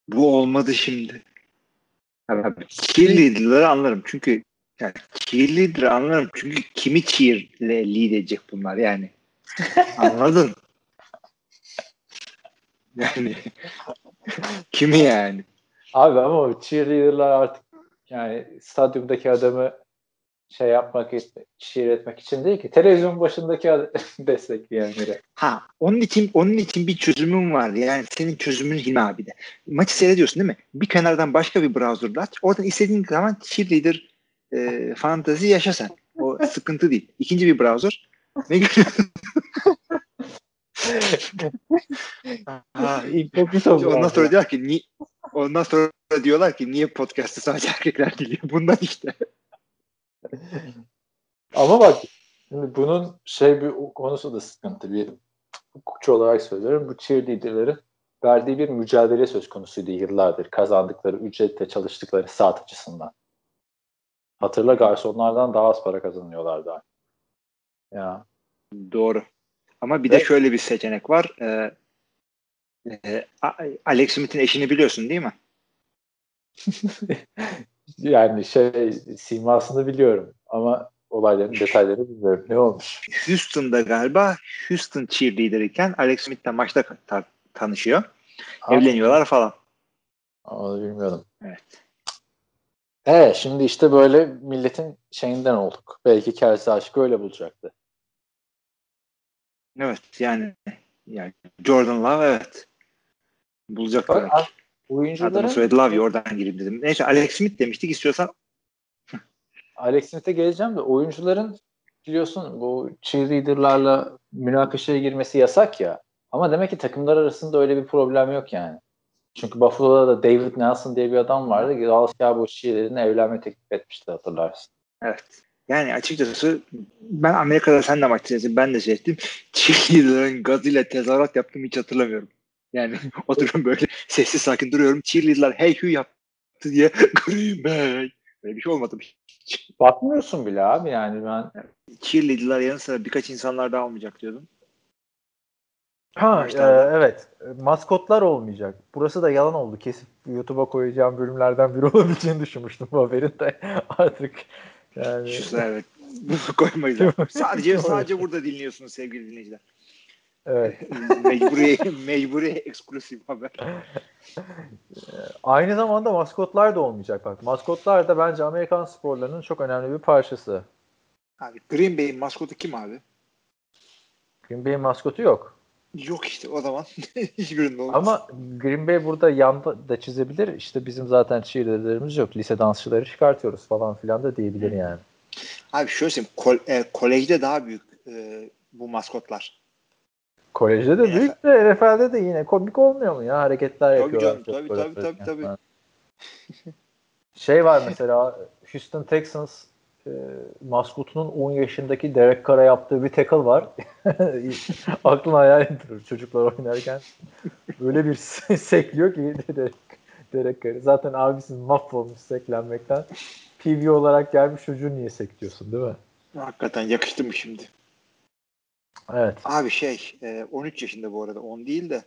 Bu olmadı şimdi. Abi, cheerleader'ları anlarım. Çünkü yani cheerleader'ı anlarım. Çünkü kimi cheer'le lead edecek bunlar yani. Anladın? yani kimi yani? Abi ama o cheerleader'lar artık yani stadyumdaki adamı şey yapmak, şiir etmek için değil ki. Televizyon başındaki destekleyenleri. Ha, onun için onun için bir çözümüm var. Yani senin çözümün Hilmi abi de. Maçı seyrediyorsun değil mi? Bir kenardan başka bir browser'da aç. Oradan istediğin zaman cheerleader e, fantazi yaşa sen. O sıkıntı değil. İkinci bir browser. Ne görüyorsun? ondan sonra diyor ki ni ondan sonra diyorlar ki niye podcast'ı sadece erkekler dinliyor? Bundan işte. Ama bak şimdi bunun şey bir konusu da sıkıntı. Bir hukukçu olarak söylüyorum. Bu cheerleader'ların verdiği bir mücadele söz konusuydu yıllardır. Kazandıkları ücretle çalıştıkları saat açısından. Hatırla garsonlardan daha az para kazanıyorlardı. Ya. Doğru. Ama bir de şöyle bir seçenek var. Ee, e, Alex Smith'in eşini biliyorsun değil mi? yani şey simasını biliyorum ama olayların detaylarını bilmiyorum. Ne olmuş? Houston'da galiba Houston cheerleader iken Alex Smith'le maçta ta- tanışıyor. Ha. Evleniyorlar falan. Onu bilmiyordum. Evet. Evet şimdi işte böyle milletin şeyinden olduk. Belki Kelsey aşkı öyle bulacaktı. Evet yani yani Jordan Love evet. Bulacak Bak, oyuncuların soyadı Lavia oradan gireyim dedim. Neyse Alex Smith demiştik istiyorsan Alex Smith'e geleceğim de oyuncuların biliyorsun bu cheerleaderlarla münakaşaya girmesi yasak ya. Ama demek ki takımlar arasında öyle bir problem yok yani. Çünkü Buffalo'da da David Nelson diye bir adam vardı. Dallas Cowboys cheerleaderine evlenme teklif etmişti hatırlarsın. Evet. Yani açıkçası ben Amerika'da sen de maç seyrettin. Ben de seyrettim. Cheerleader'ın gazıyla tezahürat yaptığımı hiç hatırlamıyorum. Yani oturuyorum böyle sessiz sakin duruyorum. Cheerleader'lar hey hü yaptı diye Green Bay. Böyle bir şey olmadı. Bakmıyorsun bile abi yani ben. Cheerleader'lar yanı sıra birkaç insanlar daha olmayacak diyordum. Ha, e, Maçlarda. evet. Maskotlar olmayacak. Burası da yalan oldu. Kesip YouTube'a koyacağım bölümlerden biri olabileceğini düşünmüştüm bu haberin de. Artık yani evet. Bunu koymayız. sadece sadece burada dinliyorsunuz sevgili dinleyiciler. evet. mecburi mecburi eksklusif haber. Aynı zamanda maskotlar da olmayacak bak. Maskotlar da bence Amerikan sporlarının çok önemli bir parçası. Abi Green Bay'in maskotu kim abi? Green Bay'in maskotu yok. Yok işte o zaman hiçbirinde olmaz. Ama Green Bay burada yanda da çizebilir. İşte bizim zaten cheerleader'larımız yok. Lise dansçıları çıkartıyoruz falan filan da diyebilir yani. Abi şöyle söyleyeyim. Kol, e, kolejde daha büyük e, bu maskotlar. Kolejde de büyük de NFL'de de yine komik olmuyor mu ya? Hareketler Tabii yapıyorlar. canım, tabii, tabii, tabii, tabii. Şey var mesela Houston Texans e, maskotunun 10 yaşındaki Derek Carr'a yaptığı bir tackle var. Aklına hayal durur çocuklar oynarken. Böyle bir sekliyor ki Derek, Derek Carr'ı. Zaten abisi mahvolmuş seklenmekten. PV olarak gelmiş çocuğu niye sekliyorsun değil mi? Hakikaten yakıştı mı şimdi? Evet. Abi şey e, 13 yaşında bu arada 10 değil de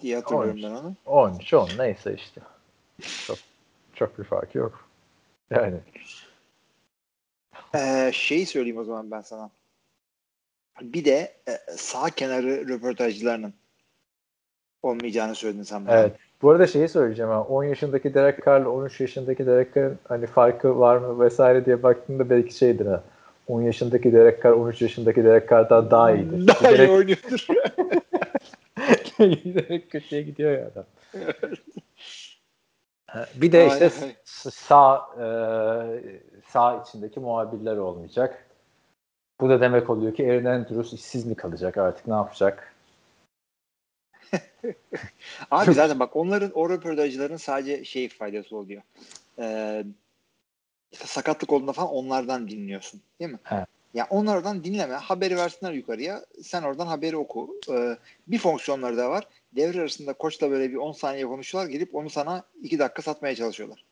diye hatırlıyorum 13. ben onu. 13 10 neyse işte. Çok, çok bir farkı yok. Yani Ee, şeyi söyleyeyim o zaman ben sana. Bir de e, sağ kenarı röportajcılarının olmayacağını söyledin sen bana. Evet. Bu arada şeyi söyleyeceğim ha. 10 yaşındaki Derek Carr'la 13 yaşındaki Derek Carr'ın hani farkı var mı vesaire diye baktığında belki şeydir ha. 10 yaşındaki Derek Carr 13 yaşındaki Derek Carr'dan daha iyidir. Daha iyi Giderek, oynuyordur. giderek kötüye gidiyor ya adam. Ha, Bir de işte sağ e, sağ içindeki muhabirler olmayacak. Bu da demek oluyor ki Aaron Andrews işsiz mi kalacak artık ne yapacak? Abi zaten bak onların o röportajcıların sadece şey faydası oluyor. Ee, işte sakatlık olduğunda falan onlardan dinliyorsun. Değil mi? Evet. Ya onlardan dinleme. Haberi versinler yukarıya. Sen oradan haberi oku. Ee, bir fonksiyonları da var. Devre arasında koçla böyle bir 10 saniye konuşuyorlar. Gelip onu sana 2 dakika satmaya çalışıyorlar.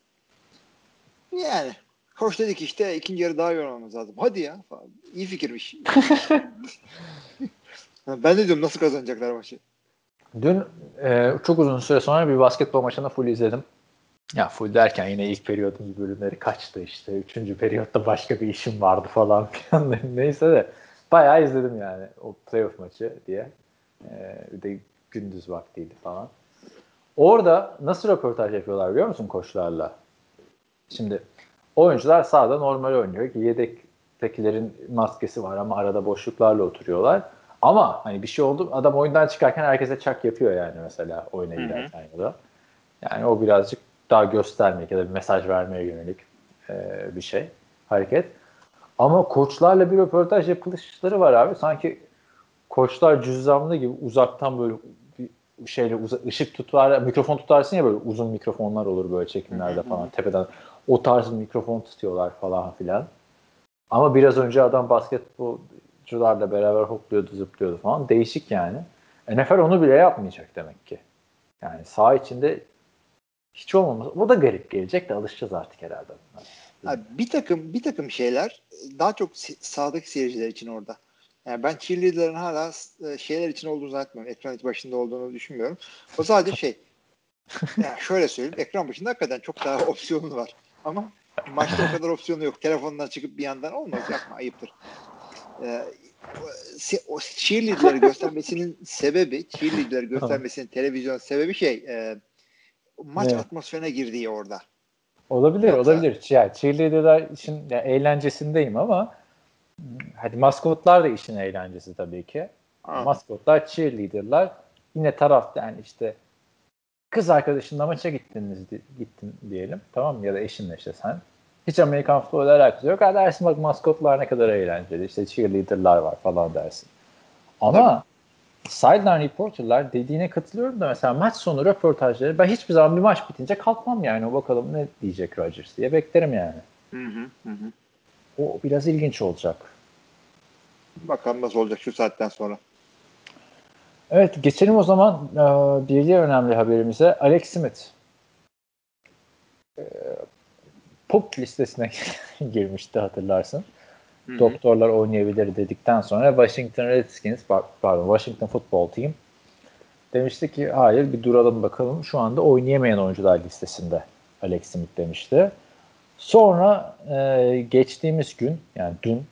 Yani koç dedi ki işte ikinci yarı daha yormamız lazım. Hadi ya. Falan. İyi fikirmiş. ben de diyorum nasıl kazanacaklar maçı. Dün e, çok uzun süre sonra bir basketbol maçını full izledim. Ya full derken yine ilk periyodun bölümleri kaçtı işte. Üçüncü periyotta başka bir işim vardı falan filan. Neyse de bayağı izledim yani o playoff maçı diye. E, bir de gündüz vaktiydi falan. Orada nasıl röportaj yapıyorlar biliyor musun koçlarla? Şimdi oyuncular sahada normal oynuyor ki yedektekilerin maskesi var ama arada boşluklarla oturuyorlar. Ama hani bir şey oldu adam oyundan çıkarken herkese çak yapıyor yani mesela oyuna giderken ya da. Yani o birazcık daha göstermek ya da bir mesaj vermeye yönelik e, bir şey, hareket. Ama koçlarla bir röportaj yapılışları var abi. Sanki koçlar cüzdanlı gibi uzaktan böyle şeyle ışık tutar, mikrofon tutarsın ya böyle uzun mikrofonlar olur böyle çekimlerde falan tepeden. O tarz bir mikrofon tutuyorlar falan filan. Ama biraz önce adam basketbolcularla beraber hopluyordu, zıplıyordu falan. Değişik yani. NFL onu bile yapmayacak demek ki. Yani saha içinde hiç olmaması. O da garip gelecek de alışacağız artık herhalde. Abi bir takım bir takım şeyler daha çok sahadaki seyirciler için orada. Yani ben cheerleader'ların hala e, şeyler için olduğunu zannetmiyorum. Ekran başında olduğunu düşünmüyorum. O sadece şey. yani şöyle söyleyeyim. Ekran başında hakikaten çok daha opsiyonu var. Ama maçta o kadar opsiyonu yok. Telefondan çıkıp bir yandan olmaz. Yapma ayıptır. Ee, o- cheerleader'ları göstermesinin sebebi cheerleader'ları göstermesinin televizyon sebebi şey e, maç Ne? atmosferine girdiği orada. Olabilir, Yoksa- olabilir. Yani cheerleader'lar için yani eğlencesindeyim ama hadi maskotlar da işin eğlencesi tabii ki. Ha. Maskotlar, cheerleader'lar yine tarafta yani işte kız arkadaşınla maça gittiniz gittin diyelim. Tamam mı? Ya da eşinle işte sen. Hiç Amerikan futbolu alakası yok. Ha dersin bak maskotlar ne kadar eğlenceli. İşte cheerleader'lar var falan dersin. Ama sideline reporterlar dediğine katılıyorum da mesela maç sonu röportajları ben hiçbir zaman bir maç bitince kalkmam yani. O bakalım ne diyecek Rodgers diye beklerim yani. Hı hı, hı. O biraz ilginç olacak. Bakalım nasıl olacak şu saatten sonra. Evet geçelim o zaman e, bir diğer önemli haberimize. Alex Smith. E, PUP listesine girmişti hatırlarsın. Hı-hı. Doktorlar oynayabilir dedikten sonra Washington Redskins pardon Washington Football Team demişti ki hayır bir duralım bakalım şu anda oynayamayan oyuncular listesinde Alex Smith demişti. Sonra e, geçtiğimiz gün yani dün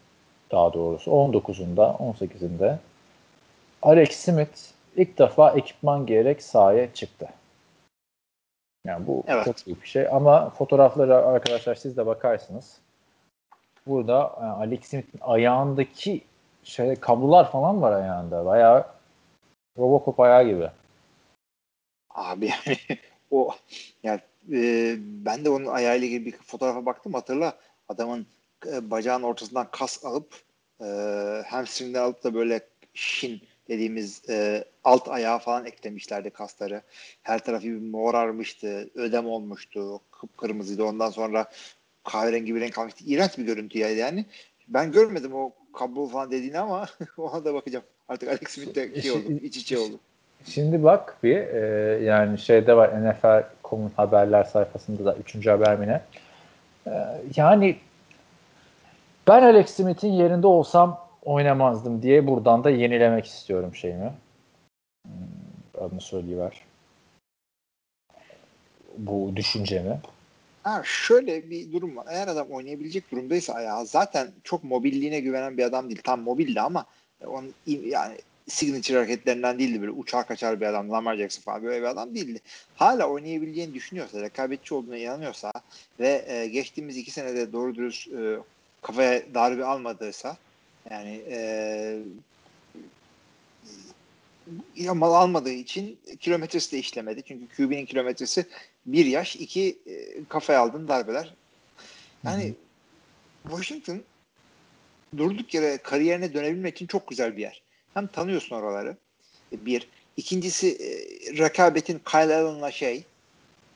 daha doğrusu 19'unda 18'inde Alex Smith ilk defa ekipman giyerek sahaya çıktı. Yani bu evet. çok büyük bir şey ama fotoğrafları arkadaşlar siz de bakarsınız. Burada yani e, Alex Smith'in ayağındaki şey kablolar falan var ayağında. Bayağı Robocop ayağı gibi. Abi yani o yani e, ben de onun ayağıyla ilgili bir fotoğrafa baktım hatırla adamın e, bacağın ortasından kas alıp e, hamstringden alıp da böyle şin dediğimiz e, alt ayağı falan eklemişlerdi kasları. Her tarafı bir morarmıştı, ödem olmuştu, kıpkırmızıydı. Ondan sonra kahverengi bir renk almıştı. İğrenç bir görüntüydi yani. Ben görmedim o kablo falan dediğini ama ona da bakacağım. Artık Alex Smith de şey oldu, iç içe oldu. Şimdi bak bir e, yani şeyde var NFL.com'un haberler sayfasında da 3. haber mi ne? E, yani ben Alex Smith'in yerinde olsam oynamazdım diye buradan da yenilemek istiyorum şeyimi. Hmm, adını söyleyiver. Bu düşüncemi. Ha, şöyle bir durum var. Eğer adam oynayabilecek durumdaysa ayağı zaten çok mobilliğine güvenen bir adam değil. Tam mobildi ama onun yani signature hareketlerinden değildi böyle uçağa kaçar bir adam Lamar Jackson falan böyle bir adam değildi. Hala oynayabileceğini düşünüyorsa, rekabetçi olduğuna inanıyorsa ve e, geçtiğimiz iki senede doğru dürüst e, kafaya darbe almadıysa yani e, mal almadığı için kilometresi de işlemedi. Çünkü QB'nin kilometresi bir yaş, iki e, kafaya aldığın darbeler. Yani. Washington durduk yere kariyerine dönebilmek için çok güzel bir yer. Hem tanıyorsun oraları. E, bir. İkincisi e, rekabetin Kyle Allen'la şey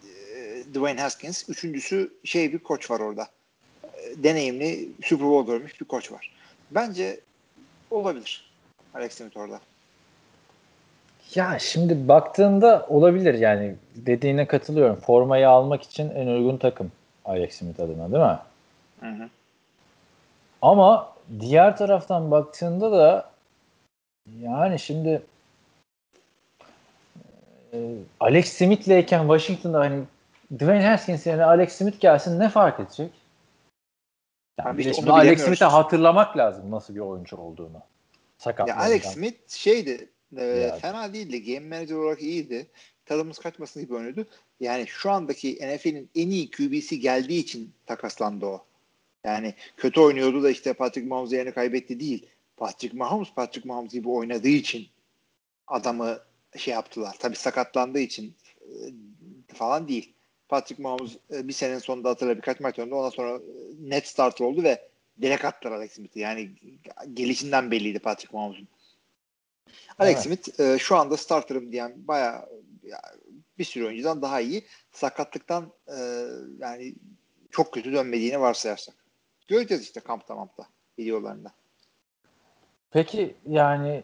e, Dwayne Haskins. Üçüncüsü şey bir koç var orada. Deneyimli Super Bowl görmüş bir koç var. Bence olabilir. Alex Smith orada. Ya şimdi baktığında olabilir yani dediğine katılıyorum. Formayı almak için en uygun takım Alex Smith adına değil mi? Hı hı. Ama diğer taraftan baktığında da yani şimdi e, Alex Smith'leyken Washington'da hani Dwayne Haskins yerine Alex Smith gelsin ne fark edecek? Yani işte şimdi Alex Smith'e hatırlamak lazım nasıl bir oyuncu olduğunu. Sakat. Ya Alex Smith şeydi e, yani. fena değildi. Game manager olarak iyiydi. Tadımız kaçmasın gibi oynuyordu. Yani şu andaki NFL'in en iyi QB'si geldiği için takaslandı o. Yani kötü oynuyordu da işte Patrick Mahomes yerini kaybetti değil. Patrick Mahomes Patrick Mahomes gibi oynadığı için adamı şey yaptılar. Tabii sakatlandığı için e, falan değil. Patrick Mahomes e, bir senenin sonunda hatırla birkaç maç oynadı. Ondan sonra e, net starter oldu ve direkt attılar Alex Smith'i. Yani gelişinden belliydi Patrick Mahomes'un. Alex evet. Smith e, şu anda starterım diyen bayağı bir sürü oyuncudan daha iyi. Sakatlıktan yani çok kötü dönmediğini varsayarsak. Göreceğiz işte kampta mampta videolarında. Peki yani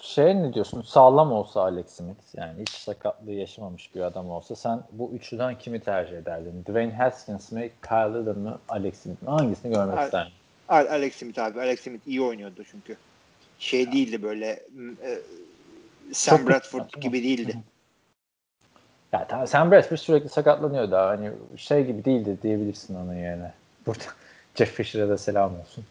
şey ne diyorsun? Sağlam olsa Alex Smith yani hiç sakatlığı yaşamamış bir adam olsa sen bu üçlüden kimi tercih ederdin? Dwayne Haskins mi, Kyle Allen mı, Alex Smith mi? Hangisini görmek Al- isterdin? Alex Smith abi. Alex Smith iyi oynuyordu çünkü. Şey ya. değildi böyle e, Sam Çok Bradford kısa, gibi değildi. Ya tamam Sam Bradford sürekli sakatlanıyor da hani şey gibi değildi diyebilirsin onun yerine. Burada Jeff Fisher'e de selam olsun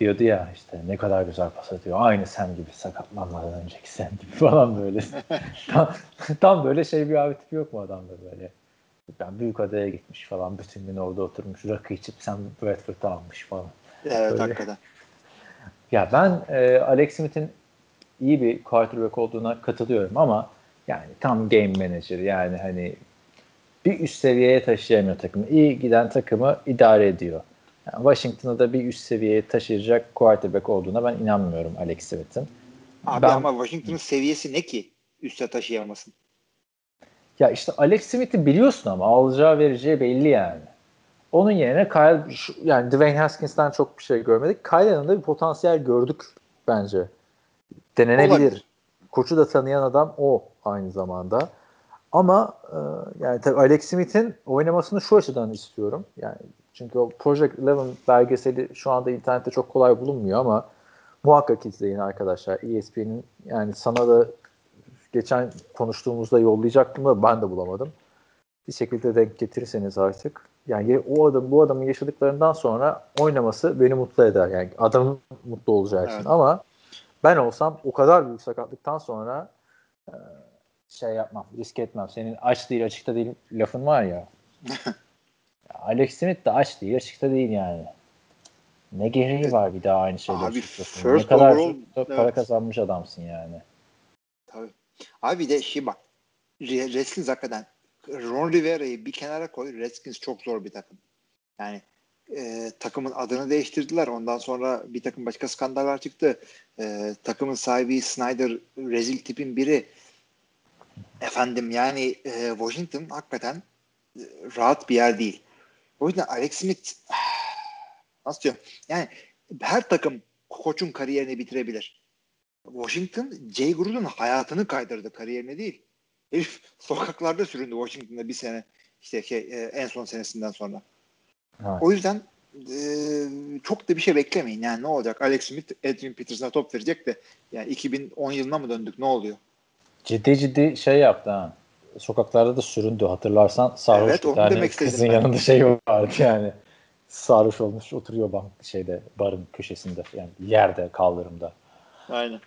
diyordu ya işte ne kadar güzel pas atıyor. Aynı sen gibi sakatlanmadan önceki sen gibi falan böyle. tam, tam böyle şey bir abi tipi yok mu adamda böyle. Ben büyük adaya gitmiş falan. Bütün gün orada oturmuş. Rakı içip sen Bradford'ı almış falan. Evet böyle. hakikaten. Ya ben e, Alex Smith'in iyi bir quarterback olduğuna katılıyorum ama Yani tam game manager yani hani bir üst seviyeye taşıyamıyor takımı. İyi giden takımı idare ediyor. Yani Washington'ı da bir üst seviyeye taşıyacak quarterback olduğuna ben inanmıyorum Alex Smith'in. Abi Ben- ama Washington'ın seviyesi ne ki üste taşıyamasın? Ya işte Alex Smith'i biliyorsun ama alacağı vereceği belli yani. Onun yerine Kyle, şu- yani Dwayne Haskins'ten çok bir şey görmedik. Kyle'ın da bir potansiyel gördük bence. Denenebilir. Olabilir. Koçu da tanıyan adam o aynı zamanda. Ama e, yani tabii Alex Smith'in oynamasını şu açıdan istiyorum. Yani çünkü o Project 11 belgeseli şu anda internette çok kolay bulunmuyor ama muhakkak izleyin arkadaşlar. ESPN'in yani sana da geçen konuştuğumuzda yollayacaktım da ben de bulamadım. Bir şekilde denk getirirseniz artık. Yani o adam bu adamın yaşadıklarından sonra oynaması beni mutlu eder. Yani adamın mutlu olacağı için. Evet. Ama ben olsam o kadar büyük sakatlıktan sonra e, şey yapmam, risk etmem. Senin aç değil açıkta değil lafın var ya. Alex Smith de aç değil açıkta değil yani. Ne gereği var bir daha aynı şeyleri Abi, söylüyorsun. Ne kadar overall, çok para evet. kazanmış adamsın yani. Tabii. Abi de şey bak. Re- Redskins hakikaten Ron Rivera'yı bir kenara koy. Redskins çok zor bir takım. Yani e, takımın adını değiştirdiler. Ondan sonra bir takım başka skandallar çıktı. E, takımın sahibi Snyder rezil tipin biri. Efendim yani e, Washington hakikaten e, rahat bir yer değil. O yüzden Alex Smith nasıl diyorum? Yani her takım koçun kariyerini bitirebilir. Washington Jay Gruden'ın hayatını kaydırdı kariyerine değil. Herif sokaklarda süründü Washington'da bir sene işte şey, e, en son senesinden sonra. Evet. O yüzden e, çok da bir şey beklemeyin. Yani ne olacak? Alex Smith Adrian Peterson'a top verecek de yani 2010 yılına mı döndük? Ne oluyor? Ciddi ciddi şey yaptı ha. Sokaklarda da süründü hatırlarsan sarhoş Evet, bir tane kızın ben. yanında şey vardı yani. Sarhoş olmuş oturuyor bank şeyde barın köşesinde yani yerde kaldırımda. Aynen.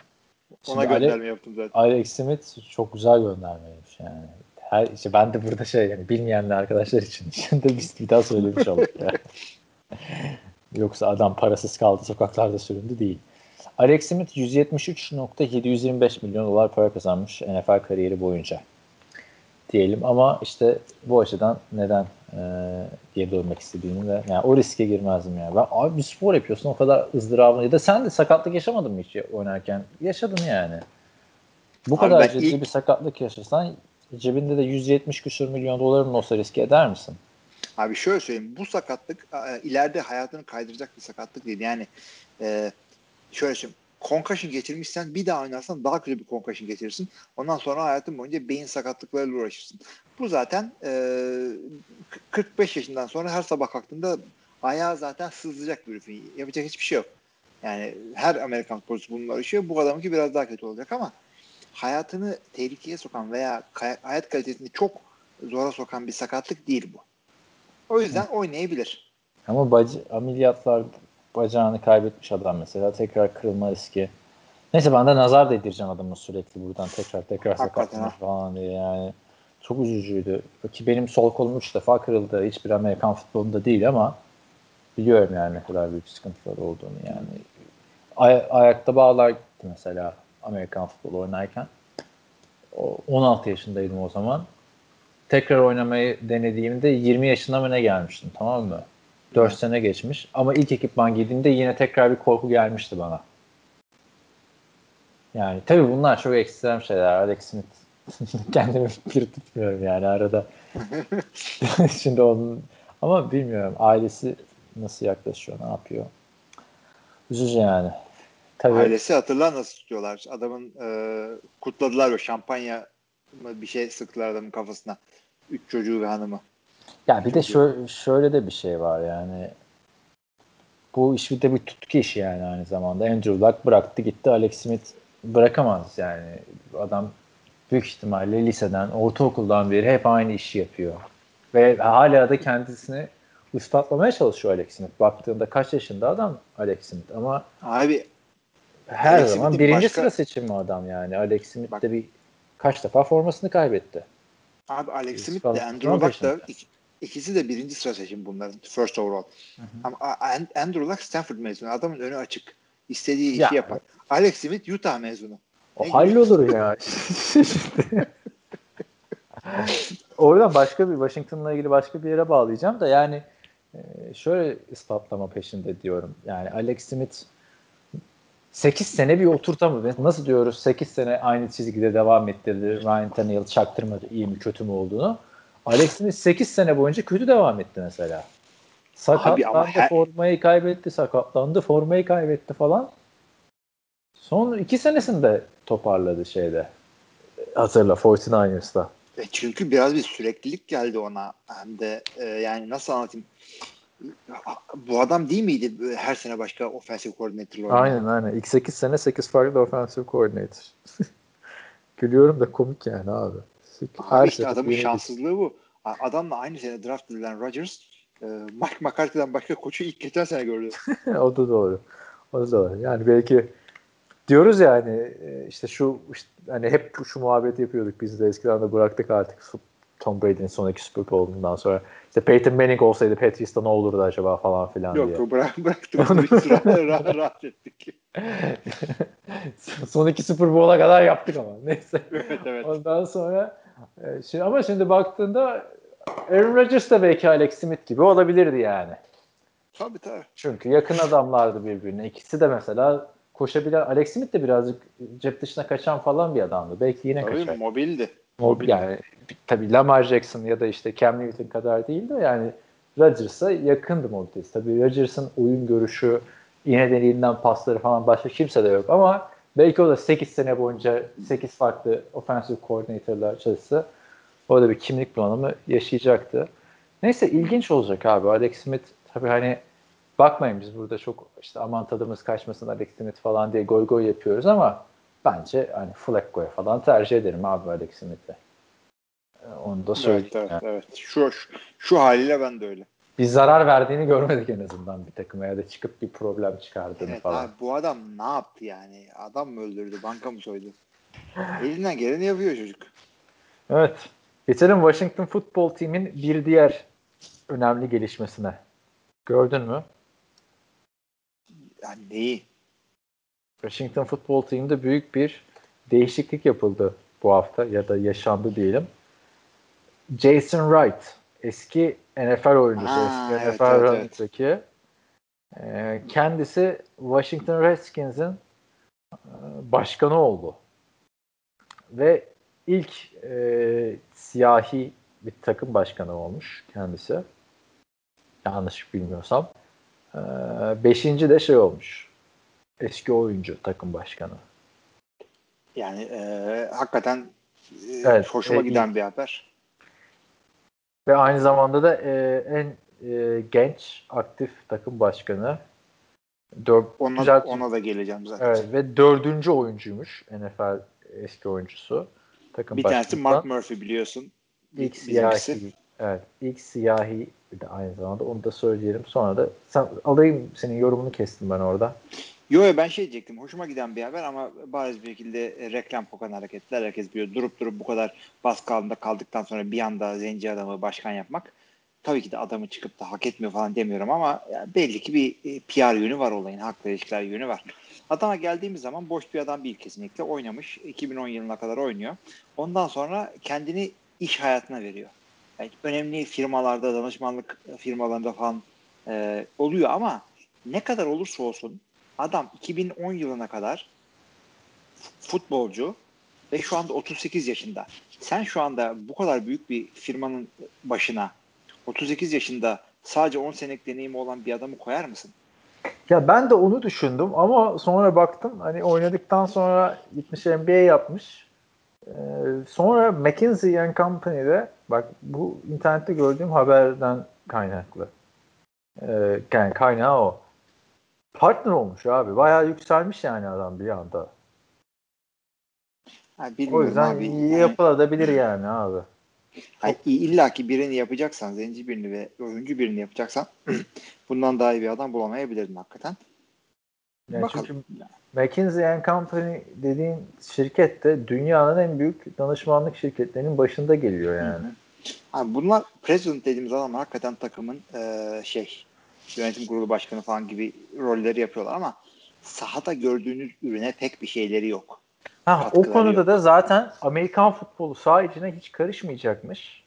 Şimdi Ona Ale- gönderme yaptım zaten. Alex Smith çok güzel göndermeymiş yani. Her, işte ben de burada şey yani bilmeyenler arkadaşlar için şimdi de biz bir daha söylemiş olduk yani. Yoksa adam parasız kaldı sokaklarda süründü değil. Alex Smith 173.725 milyon dolar para kazanmış NFL kariyeri boyunca. Diyelim ama işte bu açıdan neden e, geri dönmek istediğini de yani o riske girmezdim yani. Ben abi bir spor yapıyorsun o kadar ızdırabını ya da sen de sakatlık yaşamadın mı hiç oynarken? Yaşadın yani. Bu Abi kadar ciddi ilk- bir sakatlık yaşasan cebinde de 170 küsur milyon doların olsa riske eder misin? Abi şöyle söyleyeyim. Bu sakatlık e, ileride hayatını kaydıracak bir sakatlık değil. Yani e, şöyle söyleyeyim. Concussion geçirmişsen bir daha oynarsan daha kötü bir concussion geçirirsin. Ondan sonra hayatın boyunca beyin sakatlıklarıyla uğraşırsın. Bu zaten e, 45 yaşından sonra her sabah kalktığında ayağı zaten sızlayacak bir herifin. Yapacak hiçbir şey yok. Yani her Amerikan sporcusu bununla uğraşıyor. Bu adamınki biraz daha kötü olacak ama hayatını tehlikeye sokan veya hayat kalitesini çok zora sokan bir sakatlık değil bu. O yüzden oynayabilir. Ama bacı, ameliyatlar bacağını kaybetmiş adam mesela tekrar kırılma riski. Neyse ben de nazar değdireceğim adamın sürekli buradan tekrar tekrar sakatlanır falan diye yani. Çok üzücüydü. Ki benim sol kolum 3 defa kırıldı. Hiçbir Amerikan futbolunda değil ama biliyorum yani ne kadar büyük sıkıntılar olduğunu yani. Ay- ayakta bağlar gitti mesela Amerikan futbolu oynarken. O, 16 yaşındaydım o zaman. Tekrar oynamayı denediğimde 20 yaşına mı ne gelmiştim tamam mı? 4 sene geçmiş ama ilk ekipman giydiğimde yine tekrar bir korku gelmişti bana. Yani tabii bunlar çok ekstrem şeyler. Alex Smith kendimi bir tutmuyorum yani arada. Şimdi onun ama bilmiyorum ailesi nasıl yaklaşıyor, ne yapıyor. Üzücü yani. Tabii Ailesi hatırlar nasıl tutuyorlar. Adamın e, kutladılar o şampanya bir şey sıktılar adamın kafasına. Üç çocuğu ve hanımı. Ya bir de şöyle, şöyle de bir şey var yani. Bu iş bir de bir tutku işi yani aynı zamanda. Andrew Luck bıraktı gitti. Alex Smith bırakamaz yani. Adam büyük ihtimalle liseden, ortaokuldan beri hep aynı işi yapıyor. Ve hala da kendisini ispatlamaya çalışıyor Alex Smith. Baktığında kaç yaşında adam Alex Smith ama Abi her Alex zaman Smith'in birinci başka- sıra seçimi adam yani. Alex Smith Bak- de bir kaç defa formasını kaybetti. Abi Alex Smith de Andrew Luck da peşinde. İk- ikisi de birinci sıra seçim bunların. First overall. Ama A- An- Andrew Luck Stanford mezunu. Adamın önü açık. İstediği işi Ya. yapar. Alex Smith Utah mezunu. O Ne hallolur ya. Oradan başka bir Washington'la ilgili başka bir yere bağlayacağım da yani e, şöyle ispatlama peşinde diyorum. Yani Alex Smith 8 sene bir oturtamıyor. Nasıl diyoruz 8 sene aynı çizgide devam ettirdi. Ryan Tannehill çaktırmadı iyi mi kötü mü olduğunu. Alex Smith 8 sene boyunca kötü devam etti mesela. Sakatlandı, her... formayı kaybetti, sakatlandı, formayı kaybetti falan. Son iki senesinde toparladı şeyde. Hatırla 49ers'da. E çünkü biraz bir süreklilik geldi ona. Hem de e, yani nasıl anlatayım? Bu adam değil miydi her sene başka offensive coordinator oynayan? Aynen aynen. İlk 8 sene 8 farklı offensive coordinator. Gülüyorum da komik yani abi. Her işte adamın şanssızlığı bu. Adamla aynı sene draft edilen Rodgers e, Mike McCarthy'den başka koçu ilk geçen sene gördü. o da doğru. O da doğru. Yani belki diyoruz ya hani e, işte şu işte hani hep şu muhabbeti yapıyorduk biz de eskiden de bıraktık artık Tom Brady'nin sonraki Super Bowl'undan sonra. İşte Peyton Manning olsaydı Patrice'da ne olurdu acaba falan filan Yok, diye. Yok bırak, bıraktık. Rahat, rahat ettik. Son iki Super Bowl'a kadar yaptık ama. Neyse. Evet evet. Ondan sonra e, şimdi, ama şimdi baktığında Aaron Rodgers da belki Alex Smith gibi olabilirdi yani. Tabii tabii. Çünkü yakın adamlardı birbirine. İkisi de mesela koşabilen Alex Smith de birazcık cep dışına kaçan falan bir adamdı. Belki yine tabii, kaçar. mobildi. Mobil yani tabii Lamar Jackson ya da işte Cam Newton kadar değil de yani Rodgers'a yakındı mobilitesi. Tabii Rodgers'ın oyun görüşü, iğne deliğinden pasları falan başka kimse de yok ama belki o da 8 sene boyunca 8 farklı offensive coordinator'lar çalışsa o da bir kimlik bulanımı yaşayacaktı. Neyse ilginç olacak abi. Alex Smith tabii hani bakmayın biz burada çok işte aman tadımız kaçmasın Alex Smith falan diye goy goy yapıyoruz ama bence hani Flacco'ya falan tercih ederim abi Alex Smith'e. Ee, onu da söyleyeyim. Evet, evet, yani. evet. Şu, şu, şu haliyle ben de öyle. Bir zarar verdiğini görmedik en azından bir takıma ya da çıkıp bir problem çıkardığını evet, falan. Abi, bu adam ne yaptı yani? Adam mı öldürdü, banka mı soydu? Elinden geleni yapıyor çocuk. Evet. Geçelim Washington Football Team'in bir diğer önemli gelişmesine. Gördün mü? Yani neyi? Washington Football Team'de büyük bir değişiklik yapıldı bu hafta ya da yaşandı diyelim. Jason Wright eski NFL oyuncusu, ha, eski evet, NFL evet, evet. E, kendisi Washington Redskins'in e, başkanı oldu. Ve ilk e, siyahi bir takım başkanı olmuş kendisi. Yanlış bilmiyorsam. E, beşinci de şey olmuş. Eski oyuncu takım başkanı. Yani e, hakikaten e, evet, hoşuma e, giden bir haber. Ve aynı zamanda da e, en e, genç aktif takım başkanı. Dör, ona, güzel, ona da geleceğim zaten. Evet, ve dördüncü oyuncuymuş NFL eski oyuncusu. Takım bir tanesi Mark Murphy biliyorsun. İlk siyahi. Evet. ilk siyahi de aynı zamanda onu da söyleyelim. Sonra da sen alayım senin yorumunu kestim ben orada. Yo yo ben şey diyecektim. Hoşuma giden bir haber ama bariz bir şekilde reklam kokan hareketler. Herkes biliyor. Durup durup bu kadar baskı altında kaldıktan sonra bir anda zenci adamı başkan yapmak. Tabii ki de adamı çıkıp da hak etmiyor falan demiyorum ama belli ki bir e, PR yönü var olayın. Haklı ilişkiler yönü var. Adama geldiğimiz zaman boş bir adam değil kesinlikle. Oynamış. 2010 yılına kadar oynuyor. Ondan sonra kendini iş hayatına veriyor. Yani önemli firmalarda, danışmanlık firmalarında falan e, oluyor ama ne kadar olursa olsun Adam 2010 yılına kadar futbolcu ve şu anda 38 yaşında. Sen şu anda bu kadar büyük bir firmanın başına 38 yaşında sadece 10 senelik deneyimi olan bir adamı koyar mısın? Ya ben de onu düşündüm ama sonra baktım hani oynadıktan sonra gitmiş NBA yapmış. Ee, sonra McKinsey and Company'de bak bu internette gördüğüm haberden kaynaklı. Ee, yani kaynağı o partner olmuş abi. Bayağı yükselmiş yani adam bir anda. Ha, o yüzden abi. iyi yapılabilir yani abi. Hayır, illa ki birini yapacaksan, zenci birini ve oyuncu birini yapacaksan bundan daha iyi bir adam bulamayabilirdin hakikaten. Yani çünkü McKinsey and Company dediğin şirket de dünyanın en büyük danışmanlık şirketlerinin başında geliyor yani. Abi bunlar president dediğimiz adam hakikaten takımın e, şey yönetim kurulu başkanı falan gibi rolleri yapıyorlar ama sahada gördüğünüz ürüne pek bir şeyleri yok. Ha, o konuda yok. da zaten Amerikan futbolu saha içine hiç karışmayacakmış.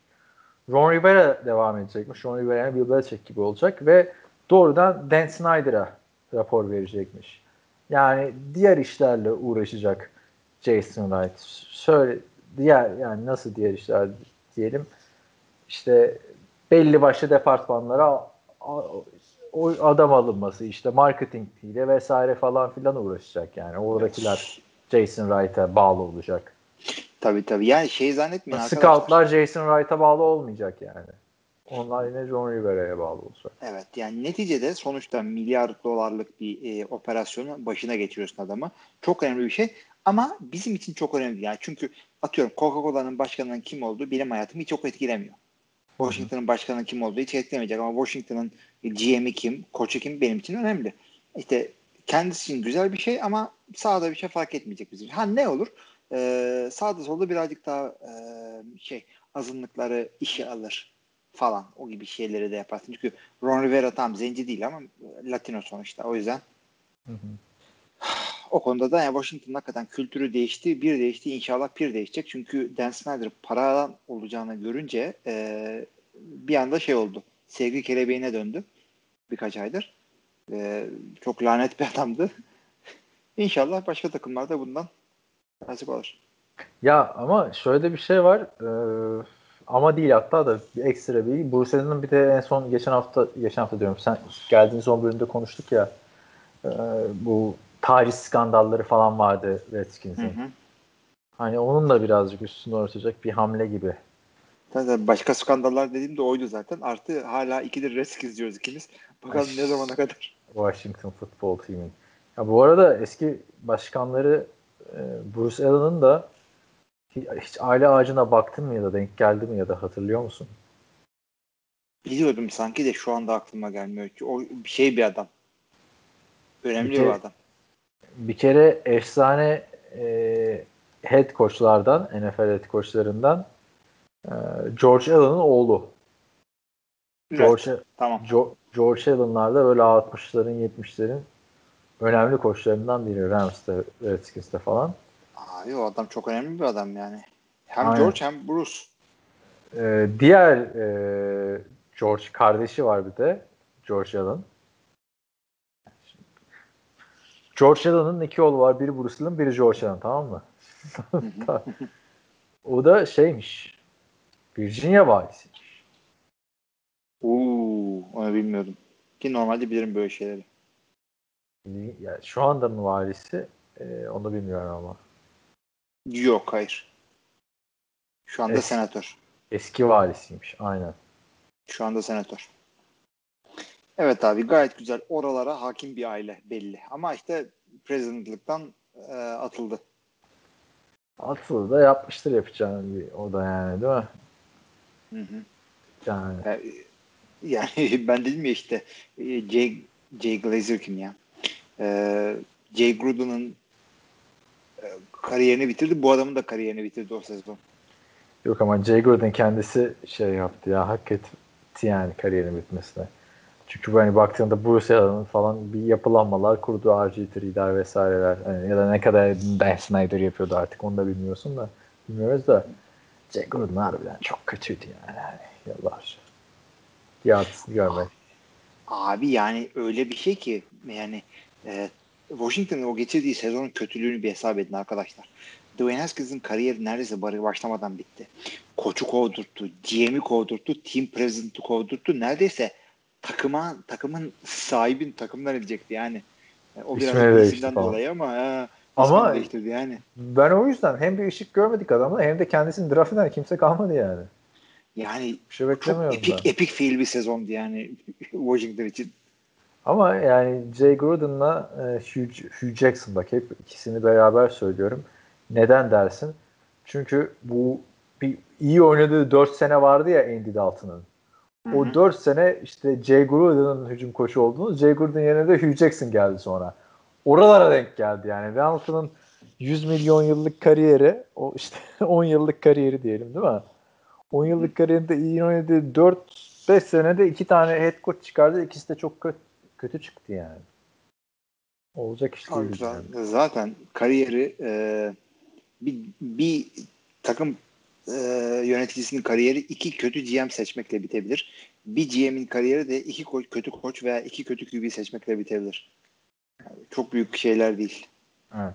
Ron Rivera devam edecekmiş. Ron Rivera yani Bill Belichick gibi olacak ve doğrudan Dan Snyder'a rapor verecekmiş. Yani diğer işlerle uğraşacak Jason Wright. Şöyle diğer yani nasıl diğer işler diyelim işte belli başlı departmanlara o adam alınması işte marketingiyle vesaire falan filan uğraşacak yani. Oradakiler Jason Wright'a bağlı olacak. Tabii tabii. Yani şey zannetmeyin arkadaşlar. Scoutlar Jason Wright'a bağlı olmayacak yani. Onlar yine John Rivera'ya bağlı olacak. Evet yani neticede sonuçta milyar dolarlık bir e, operasyonu başına geçiriyorsun adamı. Çok önemli bir şey ama bizim için çok önemli. Yani çünkü atıyorum Coca-Cola'nın başkanının kim olduğu benim hayatımı hiç çok etkilemiyor. Washington'ın başkanının kim olduğu hiç etkilemeyecek ama Washington'ın GM'i kim, koçu kim benim için önemli. İşte kendisi için güzel bir şey ama sağda bir şey fark etmeyecek bizim. Ha ne olur? Ee, sağda solda birazcık daha e, şey azınlıkları işe alır falan. O gibi şeyleri de yaparsın. Çünkü Ron Rivera tam zenci değil ama Latino sonuçta. O yüzden Hı hı. O konuda da yani Washington'ın hakikaten kültürü değişti. Bir değişti. inşallah bir değişecek. Çünkü Dan Snyder paradan olacağını görünce e, bir anda şey oldu. Sevgi kelebeğine döndü. Birkaç aydır. E, çok lanet bir adamdı. İnşallah başka takımlarda bundan nasip olur. Ya ama şöyle bir şey var. Ee, ama değil hatta da bir ekstra bir. Bruce Allen'ın bir de en son geçen hafta geçen hafta diyorum. Sen geldiğin son bölümde konuştuk ya. e, bu tarih skandalları falan vardı Redskins'in. Hı hı. Hani onun da birazcık üstünü örtecek bir hamle gibi. Zaten başka skandallar dediğim de oydu zaten. Artı hala ikidir Redskins diyoruz ikimiz. Bakalım ne zamana kadar. Washington Football Team'in. Ya bu arada eski başkanları e, Bruce Allen'ın da hiç, aile ağacına baktın mı ya da denk geldi mi ya da hatırlıyor musun? Biliyordum sanki de şu anda aklıma gelmiyor. O bir şey bir adam. Önemli Bir bir, adam. Bir kere efsane e, head coachlardan, NFL head coachlarından e, George Allen'ın oğlu. George, Tamam. Jo- George Allen'lar da böyle 60'ların 70'lerin önemli koçlarından biri Rams'te, Redskins'te falan. Abi o adam çok önemli bir adam yani. Hem Aynen. George hem Bruce. Ee, diğer e, George kardeşi var bir de George Allen. George Allen'ın iki oğlu var. Biri Bruce Allen, biri George Allen tamam mı? o da şeymiş. Virginia valisi. Uuu onu bilmiyordum. Ki normalde bilirim böyle şeyleri. Yani şu anda mı valisi? Ee, onu bilmiyorum ama. Yok hayır. Şu anda Evet. senatör. Eski valisiymiş. Aynen. Şu anda senatör. Evet abi gayet güzel. Oralara hakim bir aile belli. Ama işte presidentlıktan e, atıldı. Atıl da yapmıştır yapacağını bir o da yani değil mi? Hı hı. Yani Yani, yani ben dedim ya işte e, Jay, Jay Glazer kim ya? Ee, Jay Gruden'ın e, kariyerini bitirdi. Bu adamın da kariyerini bitirdi o sezon. Yok ama Jay Gruden kendisi şey yaptı ya hak etti yani kariyerin bitmesine. Çünkü hani baktığında Bruce Allen'ın falan bir yapılanmalar kurdu RG3'ler vesaireler. Hani ya da ne kadar Dan Snyder yapıyordu artık onu da bilmiyorsun da. Bilmiyoruz da. Jay Gruden harbiden çok kötüydü yani. yani yıllarca. Bir artısını görmek. Abi yani öyle bir şey ki yani e, Washington'ın o geçirdiği sezonun kötülüğünü bir hesap edin arkadaşlar. Dwayne Haskins'in kariyeri neredeyse barı başlamadan bitti. Koçu kovdurttu, GM'i kovdurttu, team president'ı kovdurttu. Neredeyse takıma takımın sahibin takımdan edecekti yani. E, O biraz isimden dolayı ama ha, Ama- ismini değiştirdi yani. Ben o yüzden hem bir ışık görmedik adamla hem de kendisini draft eden kimse kalmadı yani. Yani Bir şey çok epik ben. epik fail bir sezondu yani Washington için. Ama yani Jay Gruden'la e, Hugh, Hugh Jackson bak hep ikisini beraber söylüyorum. Neden dersin? Çünkü bu bir iyi oynadığı 4 sene vardı ya Andy Dalton'ın. O hı. 4 sene işte Jay Gruden'ın hücum koçu olduğunu, Jay Gruden yerine de Hugh Jackson geldi sonra. Oralara denk geldi yani. Dalton'ın 100 milyon yıllık kariyeri, o işte 10 yıllık kariyeri diyelim değil mi? 10 yıllık kariyerinde iyi oynadığı 4-5 senede iki tane head coach çıkardı. İkisi de çok kötü, kötü çıktı yani. Olacak iş değil. zaten- Yani. Zaten kariyeri e, bir, bir takım e, yöneticisinin kariyeri iki kötü GM seçmekle bitebilir. Bir GM'in kariyeri de iki ko- kötü koç veya iki kötü QB seçmekle bitebilir. Yani çok büyük şeyler değil. Evet.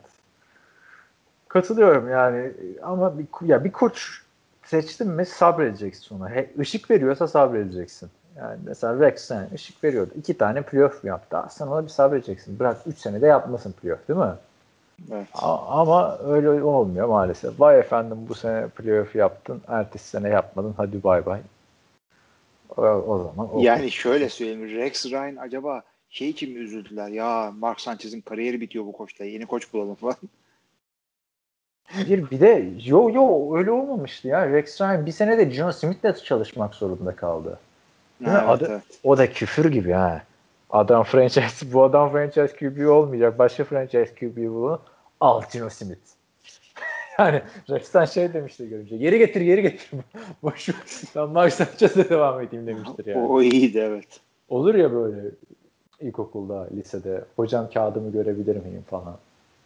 Katılıyorum yani ama bir, ya bir koç seçtin mi sabredeceksin ona. He, ışık veriyorsa sabredeceksin. Yani mesela Rex sen ışık veriyordu. İki tane playoff yaptı. Sen ona bir sabredeceksin. Bırak üç senede yapmasın playoff değil mi? Evet. Ama öyle olmuyor maalesef. Vay efendim bu sene playoff yaptın. Ertesi sene yapmadın. Hadi bay bay. O, o zaman o Yani şöyle söyleyeyim. Rex Ryan acaba şey için mi üzüldüler? Ya Mark Sanchez'in kariyeri bitiyor bu koçla. Yeni koç bulalım falan. Bir, bir de yo yo öyle olmamıştı ya. Rex Ryan bir sene de John Smith'le çalışmak zorunda kaldı. Değil mi? evet, Adı- evet. O da küfür gibi ha. Adam franchise, bu adam franchise QB olmayacak. Başka franchise QB bulun. Al Gino Smith. yani Rex'ten şey demişti görünce. Geri getir, geri getir. Boş. Ben Mark Sanchez'e devam edeyim demiştir yani. O, iyiydi evet. Olur ya böyle ilkokulda, lisede. Hocam kağıdımı görebilir miyim falan.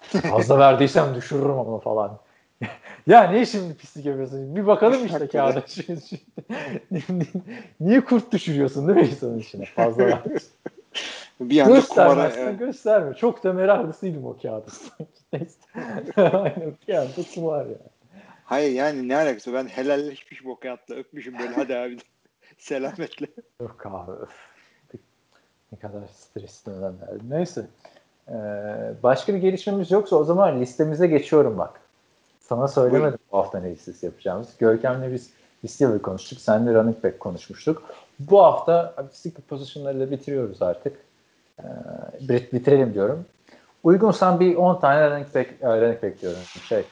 Fazla verdiysem düşürürüm ama falan. ya niye şimdi pislik yapıyorsun? Bir bakalım işte kağıda. niye kurt düşürüyorsun değil mi insanın içine? Fazla. Bir anda kumara gösterme. Çok da meraklısıydım o kağıdı. Aynen bir anda kumar ya. Hayır yani ne alakası ben helalleşmiş bu kağıtla öpmüşüm böyle hadi abi selametle. Yok abi. öf. Ne kadar stresli dönemler. Neyse. Ee, başka bir gelişmemiz yoksa o zaman listemize geçiyorum bak. Sana söylemedim bu hafta ne listesi yapacağımız. Görkem'le biz receiver konuştuk. Senle running back konuşmuştuk. Bu hafta skill positionlarıyla bitiriyoruz artık. Ee, bit- bitirelim diyorum. Uygunsan bir 10 tane running back, e, running back diyorum. Şey,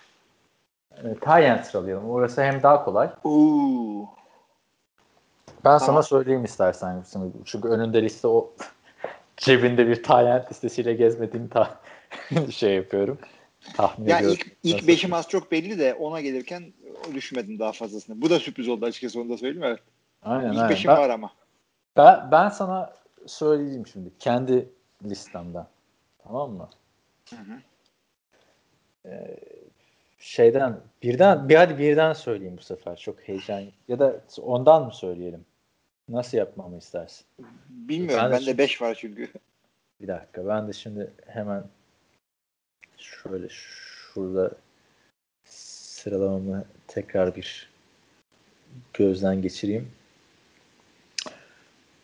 e, end sıralayalım. Orası hem daha kolay. Oo. Ben Tamam. sana söyleyeyim istersen. Çünkü önünde liste o cebinde bir tayyent listesiyle gezmediğim ta şey yapıyorum. Tahmin Ya ediyorum. ilk, ilk Nasıl? beşim az çok belli de ona gelirken düşmedim daha fazlasını. Bu da sürpriz oldu açıkçası onu da söyleyeyim evet. Aynen, İlk aynen. beşim Ben, var ama. ben, ben sana söyleyeyim şimdi. Kendi listemden. Tamam mı? Hı hı. Ee, şeyden birden bir hadi birden söyleyeyim bu sefer. Çok heyecan ya da ondan mı söyleyelim? Nasıl yapmamı istersin? Bilmiyorum Ben de şimdi- 5 var çünkü. Bir dakika ben de şimdi hemen şöyle şurada sıralamamı tekrar bir gözden geçireyim.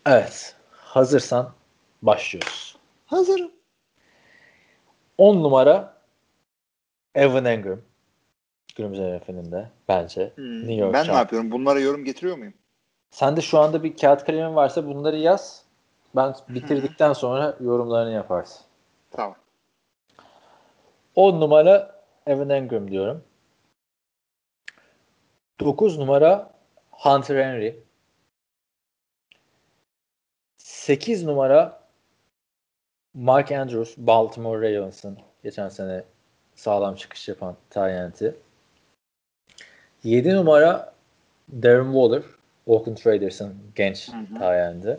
Evet. Hazırsan başlıyoruz. Hazırım. 10 numara Evan Engram. Günümüz NFL'inde bence. Hmm, New York ben ne Giants. yapıyorum? Bunlara yorum getiriyor muyum? Sen de şu anda bir kağıt kalemin varsa bunları yaz. Ben bitirdikten sonra yorumlarını yaparsın. Tamam. 10 numara Evan Engram diyorum. 9 numara Hunter Henry. 8 numara Mark Andrews, Baltimore Ravens'ın geçen sene sağlam çıkış yapan Tyent'i. 7 numara Darren Waller, Oakland Raiders'ın genç. Tyent'i.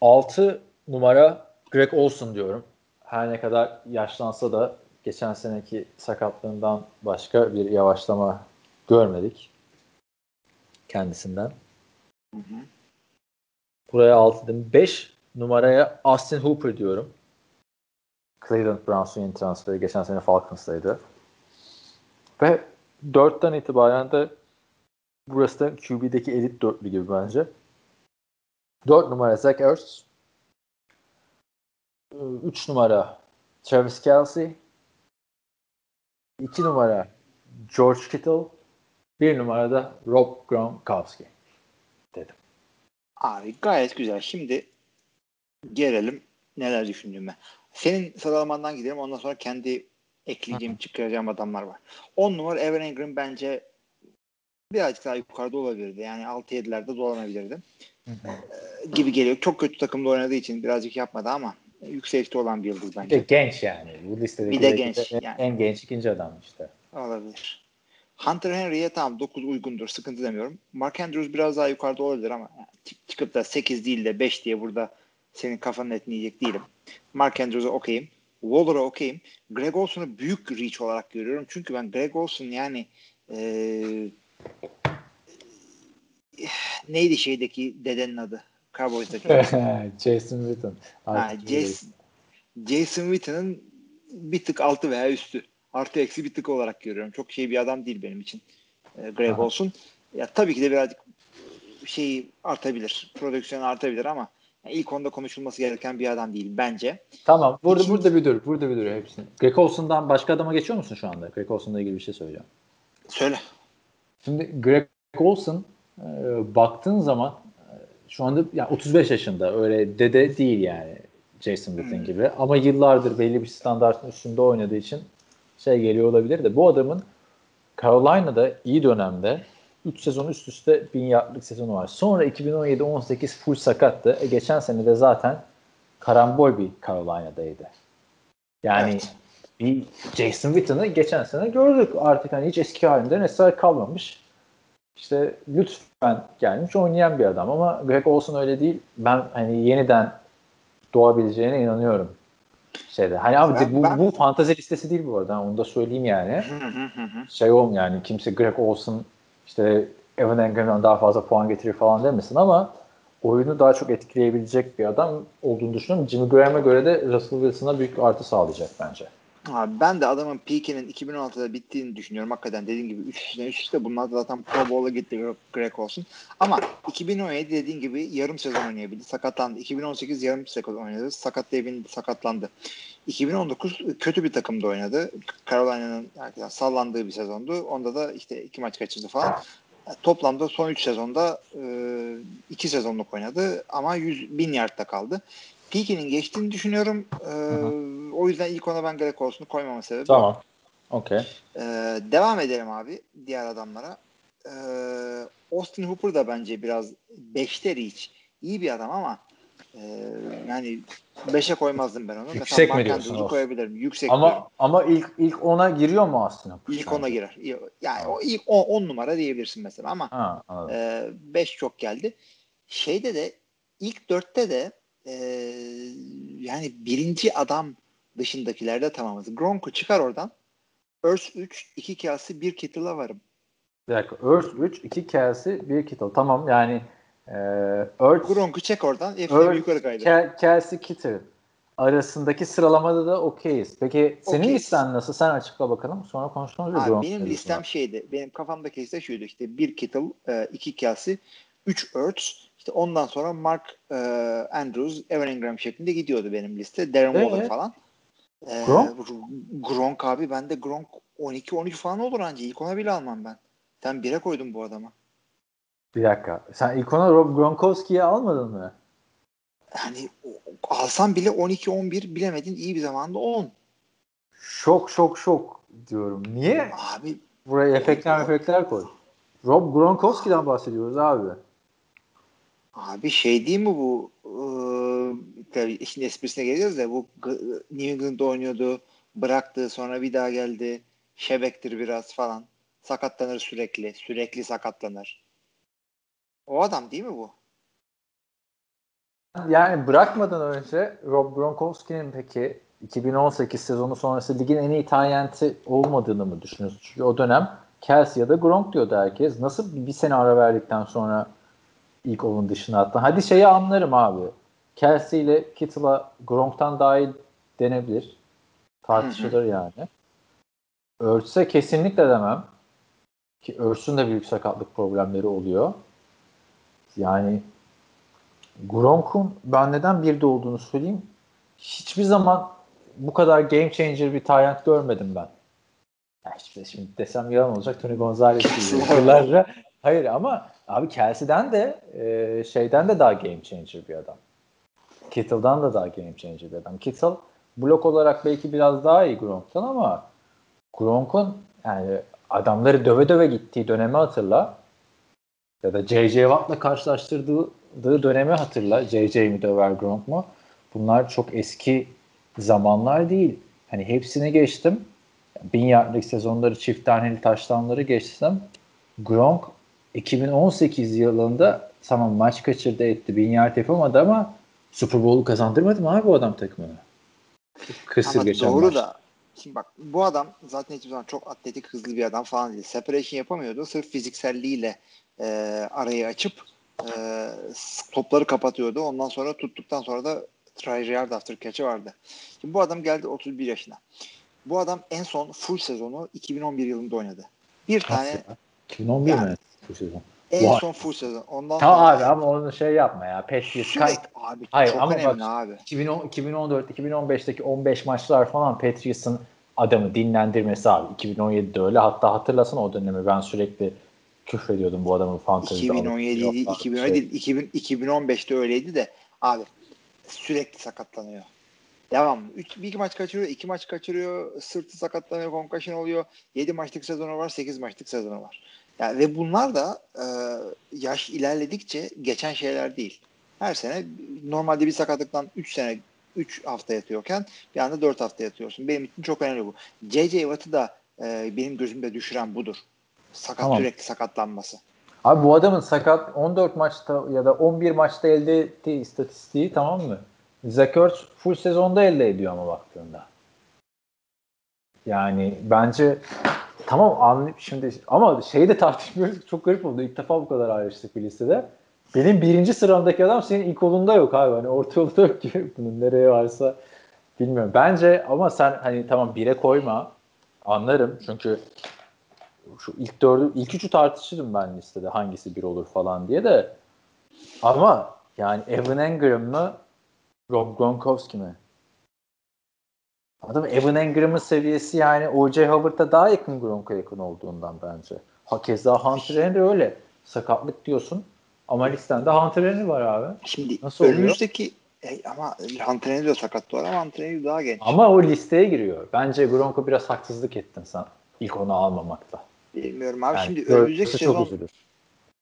6 numara Greg Olson diyorum. Her ne kadar yaşlansa da geçen seneki sakatlığından başka bir yavaşlama görmedik kendisinden. Hı hı. Buraya 6 dedim. 5 numaraya Austin Hooper diyorum. Cleveland Browns'un yeni transferi. Geçen sene Falcons'taydı. Ve 4'ten itibaren de burası da QB'deki elit dörtlü gibi bence. 4 numara Zach Ertz. 3 numara Travis Kelsey. 2 numara George Kittle. 1 numarada Rob Gronkowski. Abi gayet güzel. Şimdi gelelim neler düşündüğüme. Senin sıralamandan gidelim. Ondan sonra kendi ekleyeceğim, çıkaracağım adamlar var. 10 numara Evan Engram bence birazcık daha yukarıda olabilirdi. Yani 6-7'lerde dolanabilirdi. Ee, gibi geliyor. Çok kötü takımda oynadığı için birazcık yapmadı ama yüksekte olan bir yıldız Bir de bence. genç yani. Bu listedeki Bir de genç, en, yani. en genç ikinci adam işte. Olabilir. Hunter Henry'e tamam 9 uygundur. Sıkıntı demiyorum. Mark Andrews biraz daha yukarıda olabilir ama yani çık- çıkıp da 8 değil de 5 diye burada senin kafanın etini yiyecek değilim. Mark Andrews'a okeyim. Waller'a okeyim. Greg Olson'u büyük reach olarak görüyorum. Çünkü ben Greg Olson yani ee, neydi şeydeki dedenin adı? Cowboys'daki. Jason Witten. ha, Jason, Jason Witten'ın bir tık altı veya üstü. Artı eksi bir tık olarak görüyorum. Çok şey bir adam değil benim için. E, Greg Aha. Olson. Ya tabii ki de birazcık şey artabilir. Prodüksiyon artabilir ama yani ilk onda konuşulması gereken bir adam değil bence. Tamam. Burada İkinci... burada bir dur. Burada bir dur hepsini. Greg Olson'dan başka adama geçiyor musun şu anda? Greg Olson'la ilgili bir şey söyleyeceğim. Söyle. Şimdi Greg Olson e, baktığın zaman e, şu anda yani 35 yaşında öyle dede değil yani Jason Witten hmm. gibi ama yıllardır belli bir standartın üstünde oynadığı için şey geliyor olabilir de bu adamın Carolina'da iyi dönemde 3 sezon üst üste 1000 yardlık sezonu var. Sonra 2017-18 full sakattı. E, geçen sene de zaten karambol bir Carolina'daydı. Yani evet. bir Jason Witten'ı geçen sene gördük. Artık hani hiç eski halinde eser kalmamış. İşte lütfen gelmiş oynayan bir adam ama Greg Olson öyle değil. Ben hani yeniden doğabileceğine inanıyorum şeyde. Hani abi ben, bu, ben... bu fantezi listesi değil bu arada. Onu da söyleyeyim yani. şey olm yani kimse Greg Olson işte Evan Engram'dan daha fazla puan getirir falan demesin ama oyunu daha çok etkileyebilecek bir adam olduğunu düşünüyorum. Jimmy Graham'e göre de Russell Wilson'a büyük artı sağlayacak bence. Abi ben de adamın peakinin 2016'da bittiğini düşünüyorum. Hakikaten dediğin gibi 3 işten 3 işte bunlar zaten Pro Bowl'a gitti Greg olsun. Ama 2017 dediğin gibi yarım sezon oynayabildi. Sakatlandı. 2018 yarım sezon oynadı. Sakatlayabildi. Sakatlandı. 2019 kötü bir takımda oynadı. Carolina'nın yani sallandığı bir sezondu. Onda da işte iki maç kaçırdı falan. Toplamda son 3 sezonda 2 e, sezonluk oynadı ama 100 bin yardta kaldı. Peaky'nin geçtiğini düşünüyorum. Ee, o yüzden ilk ona ben Greg Olson'u koymama sebebi. Tamam. Okey. Ee, devam edelim abi diğer adamlara. Ee, Austin Hooper da bence biraz 5'te reach. İyi bir adam ama e, yani 5'e koymazdım ben onu. Yüksek Mesela mi diyorsun? koyabilirim. Yüksek ama diyorum. ama ilk ilk 10'a giriyor mu aslında? İlk 10'a girer. Yani o ilk 10 numara diyebilirsin mesela ama 5 e, çok geldi. Şeyde de ilk 4'te de e, yani birinci adam dışındakilerde tamamız. Gronk'u çıkar oradan. Earth 3, 2 Kelsey, 1 Kittle'a varım. Bir dakika. Earth 3, 2 Kelsey, 1 Kittle. Tamam yani e, Earth... Gronk'u çek oradan. Hepsini yukarı kaydır. Kel, Kelsey, Kittle arasındaki sıralamada da okeyiz. Peki senin okay. listen nasıl? Sen açıkla bakalım. Sonra konuşalım. Abi, benim listem şeydi. Benim kafamdaki liste şuydu. İşte 1 Kittle, 2 Kelsey, 3 Earth, işte ondan sonra Mark e, Andrews, Evan Ingram şeklinde gidiyordu benim liste. Darren ee, Waller falan. E, Gronk? Gronk abi ben de Gronk 12-13 falan olur anca. İlk ona bile almam ben. Sen 1'e koydun bu adama. Bir dakika. Sen ilk ona Rob Gronkowski'yi almadın mı? Yani alsam bile 12-11 bilemedin iyi bir zamanda 10. Şok şok şok diyorum. Niye? Abi Buraya efektler efektler koy. Rob Gronkowski'den bahsediyoruz abi. Abi şey değil mi bu tabii işin esprisine geleceğiz de bu New England'da oynuyordu bıraktı sonra bir daha geldi şebektir biraz falan sakatlanır sürekli sürekli sakatlanır o adam değil mi bu? Yani bırakmadan önce Rob Gronkowski'nin peki 2018 sezonu sonrası ligin en iyi tayyenti olmadığını mı düşünüyorsunuz? Çünkü o dönem Kelsey ya da Gronk diyordu herkes. Nasıl bir sene ara verdikten sonra ilk onun dışına attı. Hadi şeyi anlarım abi. Kelsey ile Kittle'a Gronk'tan daha iyi denebilir. Tartışılır yani. Örtse kesinlikle demem. Ki Örts'ün de büyük sakatlık problemleri oluyor. Yani Gronk'un ben neden bir de olduğunu söyleyeyim. Hiçbir zaman bu kadar game changer bir tayyant görmedim ben. Ya işte şimdi desem yalan olacak Tony Gonzalez gibi yıllarca Hayır ama abi Kelsey'den de e, şeyden de daha game changer bir adam. Kittle'dan da daha game changer bir adam. Kittle blok olarak belki biraz daha iyi Gronk'tan ama Gronk'un yani adamları döve döve gittiği dönemi hatırla. Ya da J.J. Watt'la karşılaştırdığı dönemi hatırla. J.J. mi döver Gronk mu? Bunlar çok eski zamanlar değil. Hani hepsini geçtim. Bin yardlık sezonları, çift taneli taştanları geçtim. Gronk 2018 yılında tamam maç kaçırdı etti. Bin yard yapamadı ama Super Bowl'u kazandırmadı mı abi bu adam takımını? Kısır geçen doğru maç. da şimdi bak bu adam zaten hiçbir zaman çok atletik hızlı bir adam falan değil. Separation yapamıyordu. Sırf fizikselliğiyle e, arayı açıp e, topları kapatıyordu. Ondan sonra tuttuktan sonra da try yard after catch'i vardı. Şimdi bu adam geldi 31 yaşına. Bu adam en son full sezonu 2011 yılında oynadı. Bir Kaç tane ya? 2011 Yani- mi bu sezon? en Vay. son full sezon. Ondan Tamam sonra abi ama onu şey yapma ya. Patriots kaç abi Hayır, çok ama önemli bak- abi. 2010 2014 2015'teki 15 maçlar falan Patriots'ın adamı dinlendirmesi abi. 2017'de öyle. Hatta hatırlasana o dönemi ben sürekli küfrediyordum bu adamın fantezide. 2017 alıp- değil, yok 2017 şey. değil, 2000, 2015'te öyleydi de abi sürekli sakatlanıyor. Devam. Üç, bir iki maç kaçırıyor, iki maç kaçırıyor, sırtı sakatlanıyor, concussion oluyor. 7 maçlık sezonu var, 8 maçlık sezonu var. Yani ve bunlar da e, yaş ilerledikçe geçen şeyler değil. Her sene normalde bir sakatlıktan 3 sene 3 hafta yatıyorken bir anda 4 hafta yatıyorsun. Benim için çok önemli bu. J.J. Watt'ı da e, benim gözümde düşüren budur. Sakat Tamam. sürekli sakatlanması. Abi bu adamın sakat 14 maçta ya da 11 maçta elde ettiği istatistiği tamam mı? Ertz full sezonda elde ediyor ama baktığında. Yani bence tamam anlı şimdi ama şeyi de tartışmıyoruz. Çok garip oldu. İlk defa bu kadar ayrıştık bir listede. Benim birinci sıramdaki adam senin ilk kolunda yok abi. Hani orta yolda yok ki bunun nereye varsa bilmiyorum. Bence ama sen hani tamam bire koyma. Anlarım çünkü şu ilk dördü, ilk üçü tartışırım ben listede hangisi bir olur falan diye de. Ama yani Evan Engram mı Rob Gronkowski mi? Adam Evan Engram'ın seviyesi yani O.J. Howard'a daha yakın Gronk'a yakın olduğundan bence. Ha keza Hunter Henry öyle. Sakatlık diyorsun. Ama listende Hunter Henry var abi. Şimdi Nasıl oluyor? önümüzdeki e, ama antrenörü de sakat var ama antrenörü daha genç. Ama o listeye giriyor. Bence Gronk'a biraz haksızlık ettin sen. İlk onu almamakta. Bilmiyorum abi Yani şimdi önümüzdeki çok sezon üzülür.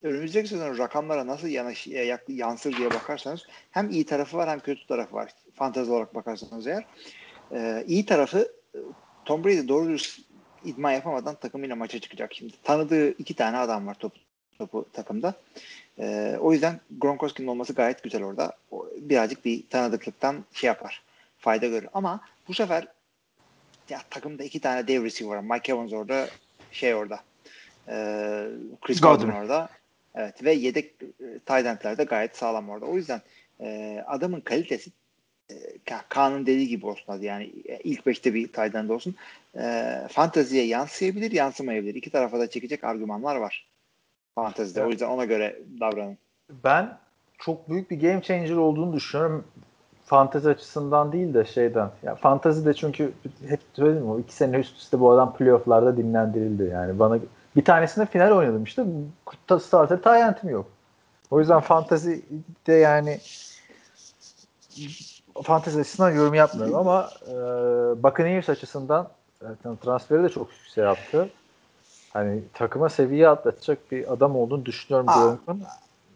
önümüzdeki sezon rakamlara nasıl yanaş, e, yansır diye bakarsanız hem iyi tarafı var hem kötü tarafı var. Fantezi olarak bakarsanız eğer. Ee, iyi tarafı e, Tom Brady doğru dürüst idman yapamadan takımıyla maça çıkacak şimdi. Tanıdığı iki tane adam var topu, topu takımda. Ee, o yüzden Gronkowski'nin olması gayet güzel orada. O, birazcık bir tanıdıklıktan şey yapar. Fayda görür. Ama bu sefer ya takımda iki tane dev receiver var. Mike Evans orada şey orada. Ee, Chris Godwin. Orada. Evet ve yedek e, tight de gayet sağlam orada. O yüzden e, adamın kalitesi Ka- Kaan'ın dediği gibi olsun hadi yani e, ilk beşte bir end olsun. E, fanteziye yansıyabilir, yansımayabilir. İki tarafa da çekecek argümanlar var. Fantezide. O yüzden ona göre davranın. Ben çok büyük bir game changer olduğunu düşünüyorum. Fantezi açısından değil de şeyden. Ya fantezi de çünkü hep söyledim o iki sene üst üste bu adam playofflarda dinlendirildi. Yani bana bir tanesinde final oynadım işte. Ta- Starter tayentim yok. O yüzden fantezi de yani fantezi açısından yorum yapmıyorum ama e, Buccaneers açısından zaten transferi de çok yüksek yaptı. Hani takıma seviye atlatacak bir adam olduğunu düşünüyorum Gronk'un.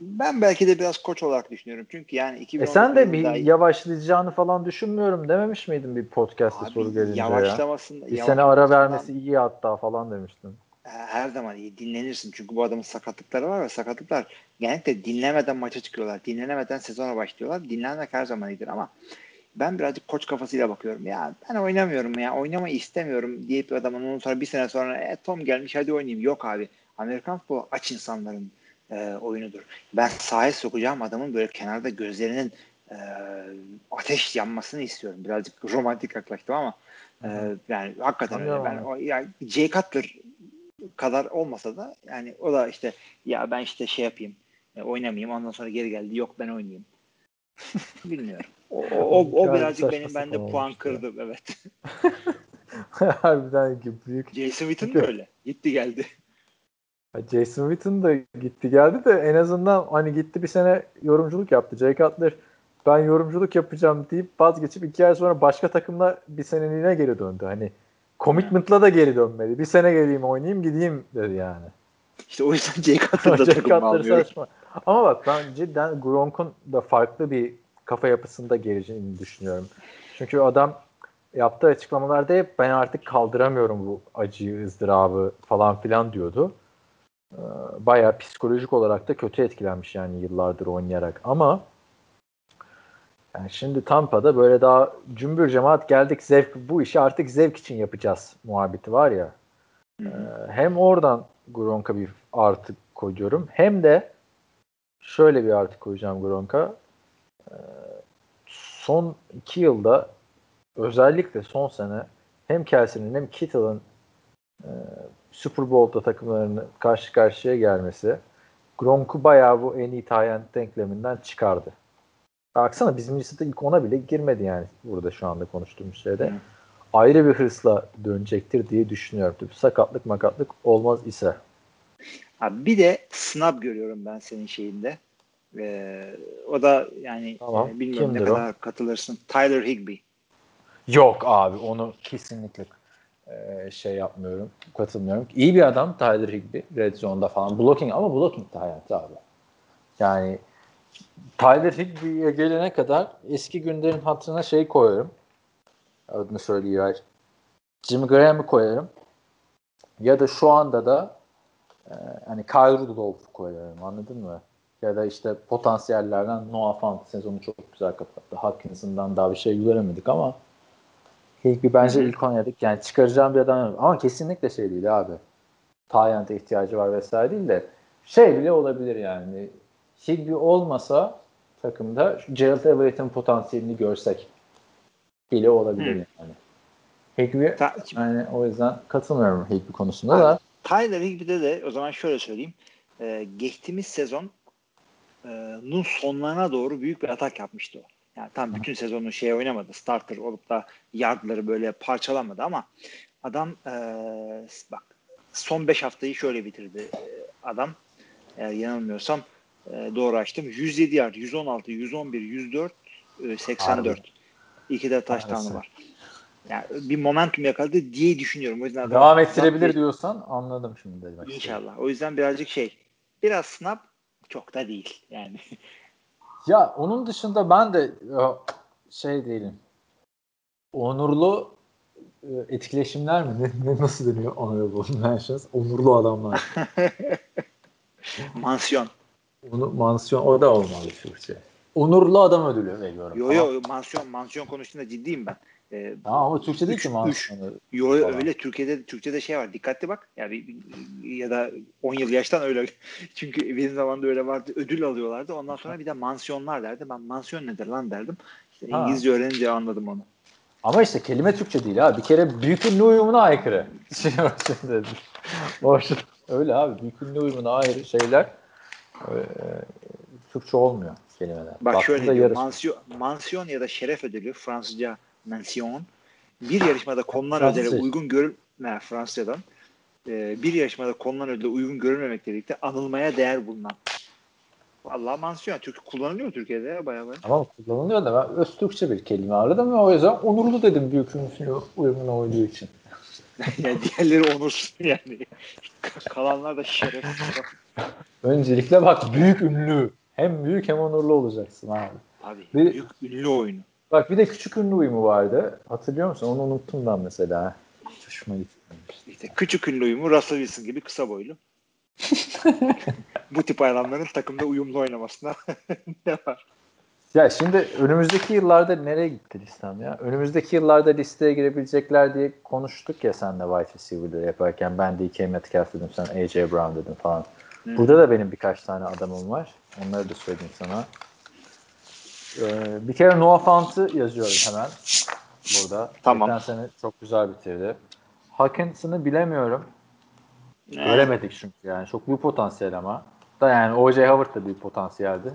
Ben belki de biraz koç olarak düşünüyorum. Çünkü yani E 2019 sen de bir yılında- yavaşlayacağını falan düşünmüyorum dememiş miydin bir podcast'te Abi soru gelince ya? Bir sene ara vermesi iyi hatta falan demiştin. Her zaman iyi dinlenirsin. Çünkü bu adamın sakatlıkları var ve sakatlıklar genellikle dinlemeden maça çıkıyorlar. Dinlenemeden sezona başlıyorlar. Dinlenmek her zaman iyidir ama ben birazcık koç kafasıyla bakıyorum. Ya ben oynamıyorum ya oynamayı istemiyorum deyip adamın ondan sonra bir sene sonra e, Tom gelmiş hadi oynayayım. Yok abi. Amerikan futbolu aç insanların e, oyunudur. Ben sahaya sokacağım adamın böyle kenarda gözlerinin e, ateş yanmasını istiyorum. Birazcık romantik yaklaştım ama e, yani hakikaten öyle. Ben o, yani Jay Cutler kadar olmasa da yani o da işte ya ben işte şey yapayım e, oynamayayım ondan sonra geri geldi yok ben oynayayım. Bilmiyorum. O, o, o, o birazcık benim bende puan olmuş ya. kırdı evet. Harbiden ki büyük. Jason Witten de öyle. Gitti geldi. Jason Witten da gitti geldi de en azından hani gitti bir sene yorumculuk yaptı. Jay Cutler ben yorumculuk yapacağım deyip vazgeçip iki ay sonra başka takımla bir seneliğine geri döndü. Hani commitment'la da geri dönmedi. Bir sene geleyim oynayayım gideyim dedi yani. İşte o yüzden Jay Cutler'da takım saçma. Ama bak ben cidden Gronk'un da farklı bir kafa yapısında geleceğini düşünüyorum. Çünkü adam yaptığı açıklamalarda hep ben artık kaldıramıyorum bu acıyı, ızdırabı falan filan diyordu. Ee, Bayağı psikolojik olarak da kötü etkilenmiş yani yıllardır oynayarak. Ama Yani şimdi Tampa'da böyle daha cümbür cemaat geldik zevk bu işi artık zevk için yapacağız muhabbeti var ya. Ee, hem oradan Gronk'a bir artı koyuyorum hem de şöyle bir artı koyacağım Gronk'a. Ee, son iki yılda özellikle son sene hem Kelsey'nin hem Kittle'ın e, Super Bowl'da takımlarını karşı karşıya gelmesi Gronk'u bayağı bu en iyi tayyent denkleminden çıkardı. Baksana bizim listede ilk ona bile girmedi yani burada şu anda konuştuğumuz şeyde. Hı. Ayrı bir hırsla dönecektir diye düşünüyorum. Tabii sakatlık makatlık olmaz ise. Abi bir de snap görüyorum ben senin şeyinde. Ee, o da yani tamam. e, bilmiyorum Kimdir ne kadar o? katılırsın. Tyler Higby. Yok abi onu kesinlikle e, şey yapmıyorum. Katılmıyorum. İyi bir adam Tyler Higby. Red Zone'da falan. Blocking ama blocking de hayatı abi. Yani Tyler Higby'ye gelene kadar eski günlerin hatırına şey koyarım. Adını söyleyeyim. Jimmy Graham'ı koyarım. Ya da şu anda da e, hani Kyle Rudolph'u koyarım. Anladın mı? Ya da işte potansiyellerden Noah Fant sezonu çok güzel kapattı. Hawkinson'dan daha bir şey göremedik ama Higby bence ilk oynadık. Yani çıkaracağım bir adam ama kesinlikle şey değil abi. Tayyant'a ihtiyacı var vesaire değil de şey bile olabilir yani. Higby olmasa takımda Gerald Everett'in potansiyelini görsek bile olabilir hmm. yani. Higby Ta- yani o yüzden katılmıyorum Higby konusunda da. Tyler Higby'de de o zaman şöyle söyleyeyim. Ee, geçtiğimiz sezon e, nun sonlarına doğru büyük bir atak yapmıştı o. Yani tam bütün sezonu şey oynamadı. Starter olup da yardları böyle parçalamadı ama adam e, bak son 5 haftayı şöyle bitirdi e, adam. Eğer yanılmıyorsam e, doğru açtım. 107 yard, 116, 111, 104, e, 84. Harbi. İki de taştanı var. Yani bir momentum yakaladı diye düşünüyorum. O yüzden devam ettirebilir bir, diyorsan anladım şimdi. Demek İnşallah. O yüzden birazcık şey biraz snap çok da değil yani. Ya onun dışında ben de şey değilim. Onurlu e, etkileşimler mi? Nasıl deniyor honorable mentions? Onurlu adamlar. mansiyon. Onu, mansiyon o da olmalı Türkçe. Onurlu adam ödülü veriyorum. Yo yo mansiyon mansiyon konusunda ciddiyim ben. Ee, Aa, ama Türkçe değil ki mansiyonu. Yo öyle Türkiye'de Türkçe'de şey var. Dikkatli bak. Yani ya da 10 yıl yaştan öyle. Çünkü benim zamanımda öyle vardı. Ödül alıyorlardı. Ondan sonra bir de mansiyonlar derdi. Ben mansiyon nedir lan derdim. İşte İngilizce öğrenince anladım onu. Ama işte kelime Türkçe değil ha. Bir kere büyük ünlü uyumuna aykırı. Şey şimdi. öyle abi. Büyük ünlü uyumuna ayrı şeyler Türkçe olmuyor kelimeler. Bak Baktığında şöyle diyor. Mansiyon, mansiyon ya da şeref ödülü Fransızca mensiyon bir yarışmada konulan ödüle uygun görülme Fransızcadan e, bir yarışmada konulan ödüle uygun görülmemekle birlikte anılmaya değer bulunan. Vallahi mansiyon. Türk kullanılıyor Türkiye'de ya bayağı bayağı. Tamam kullanılıyor da ben öz Türkçe bir kelime aradım ve o yüzden onurlu dedim büyük ünlü uyumuna uyduğu için. yani diğerleri onursuz yani. Kalanlar da şeref. Öncelikle bak büyük ünlü. Hem büyük hem onurlu olacaksın abi. Abi bir, büyük ünlü oyunu. Bak bir de küçük ünlü uyumu vardı. Hatırlıyor musun? Onu unuttum ben mesela. Hiç hoşuma gitmemişti. İşte küçük ünlü uyumu Russell Wilson gibi kısa boylu. Bu tip adamların takımda uyumlu oynamasına ne var? Ya şimdi önümüzdeki yıllarda nereye gitti listem ya? Önümüzdeki yıllarda listeye girebilecekler diye konuştuk ya sen de wide receiver'ları yaparken. Ben DK Metcalf dedim, sen AJ Brown dedim falan. Hı. Burada da benim birkaç tane adamım var. Onları da söyleyeyim sana. Ee, bir kere Noah Fant'ı yazıyorum hemen burada. Tamam. Geçen sene çok güzel bitirdi. Hawkinson'ı bilemiyorum. Ne? Göremedik çünkü yani. Çok büyük potansiyel ama. Da yani O.J. Howard da büyük potansiyeldi.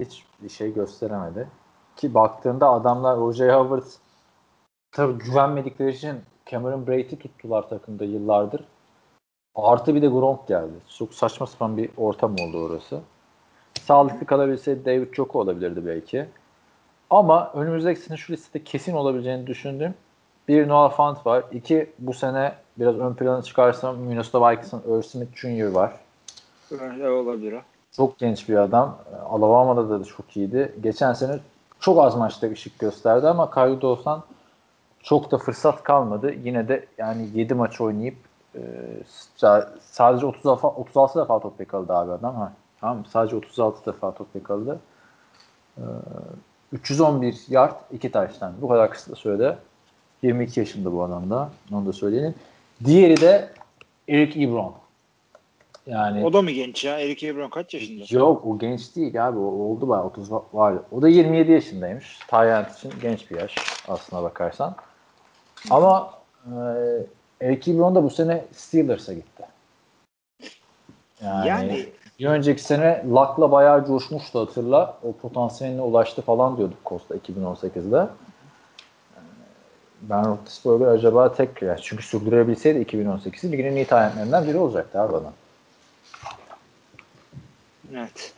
Hiç bir şey gösteremedi. Ki baktığında adamlar O.J. Howard tabii güvenmedikleri için Cameron Braid'i tuttular takımda yıllardır. Artı bir de Gronk geldi. Çok saçma sapan bir ortam oldu orası. Sağlıklı kalabilseydi David Joko olabilirdi belki. Ama önümüzdeki sene şu listede kesin olabileceğini düşündüm. Bir Noah Fant var. İki bu sene biraz ön plana çıkarsam Minnesota Vikings'ın Earl Smith Jr. var. Öyle olabilir o. Çok genç bir adam. Alabama'da da çok iyiydi. Geçen sene çok az maçta ışık gösterdi ama Kyle Dawson çok da fırsat kalmadı. Yine de yani 7 maç oynayıp e, sadece 30 defa, 36 defa top yakaladı abi adam. Ha. Tamam Sadece 36 defa top yakaladı. Ee, 311 yard, 2 taştan. Bu kadar kısa sürede 22 yaşında bu adam da. Onu da söyleyelim. Diğeri de Eric Ebron. Yani O da mı genç ya? Eric Ebron kaç yaşında? Yok o genç değil abi. O oldu bayağı 30 var. O da 27 yaşındaymış. Tayland için genç bir yaş aslına bakarsan. Ama e, Eric Ebron da bu sene Steelers'a gitti. Yani, Yani bir önceki sene Luck'la bayağı coşmuştu hatırla. O potansiyeline ulaştı falan diyorduk Costa 2018'de. Ben Roethlisberger acaba tek ya çünkü sürdürebilseydi 2018'i ligin en iyi talentlerinden biri olacaktı abi adam. Evet.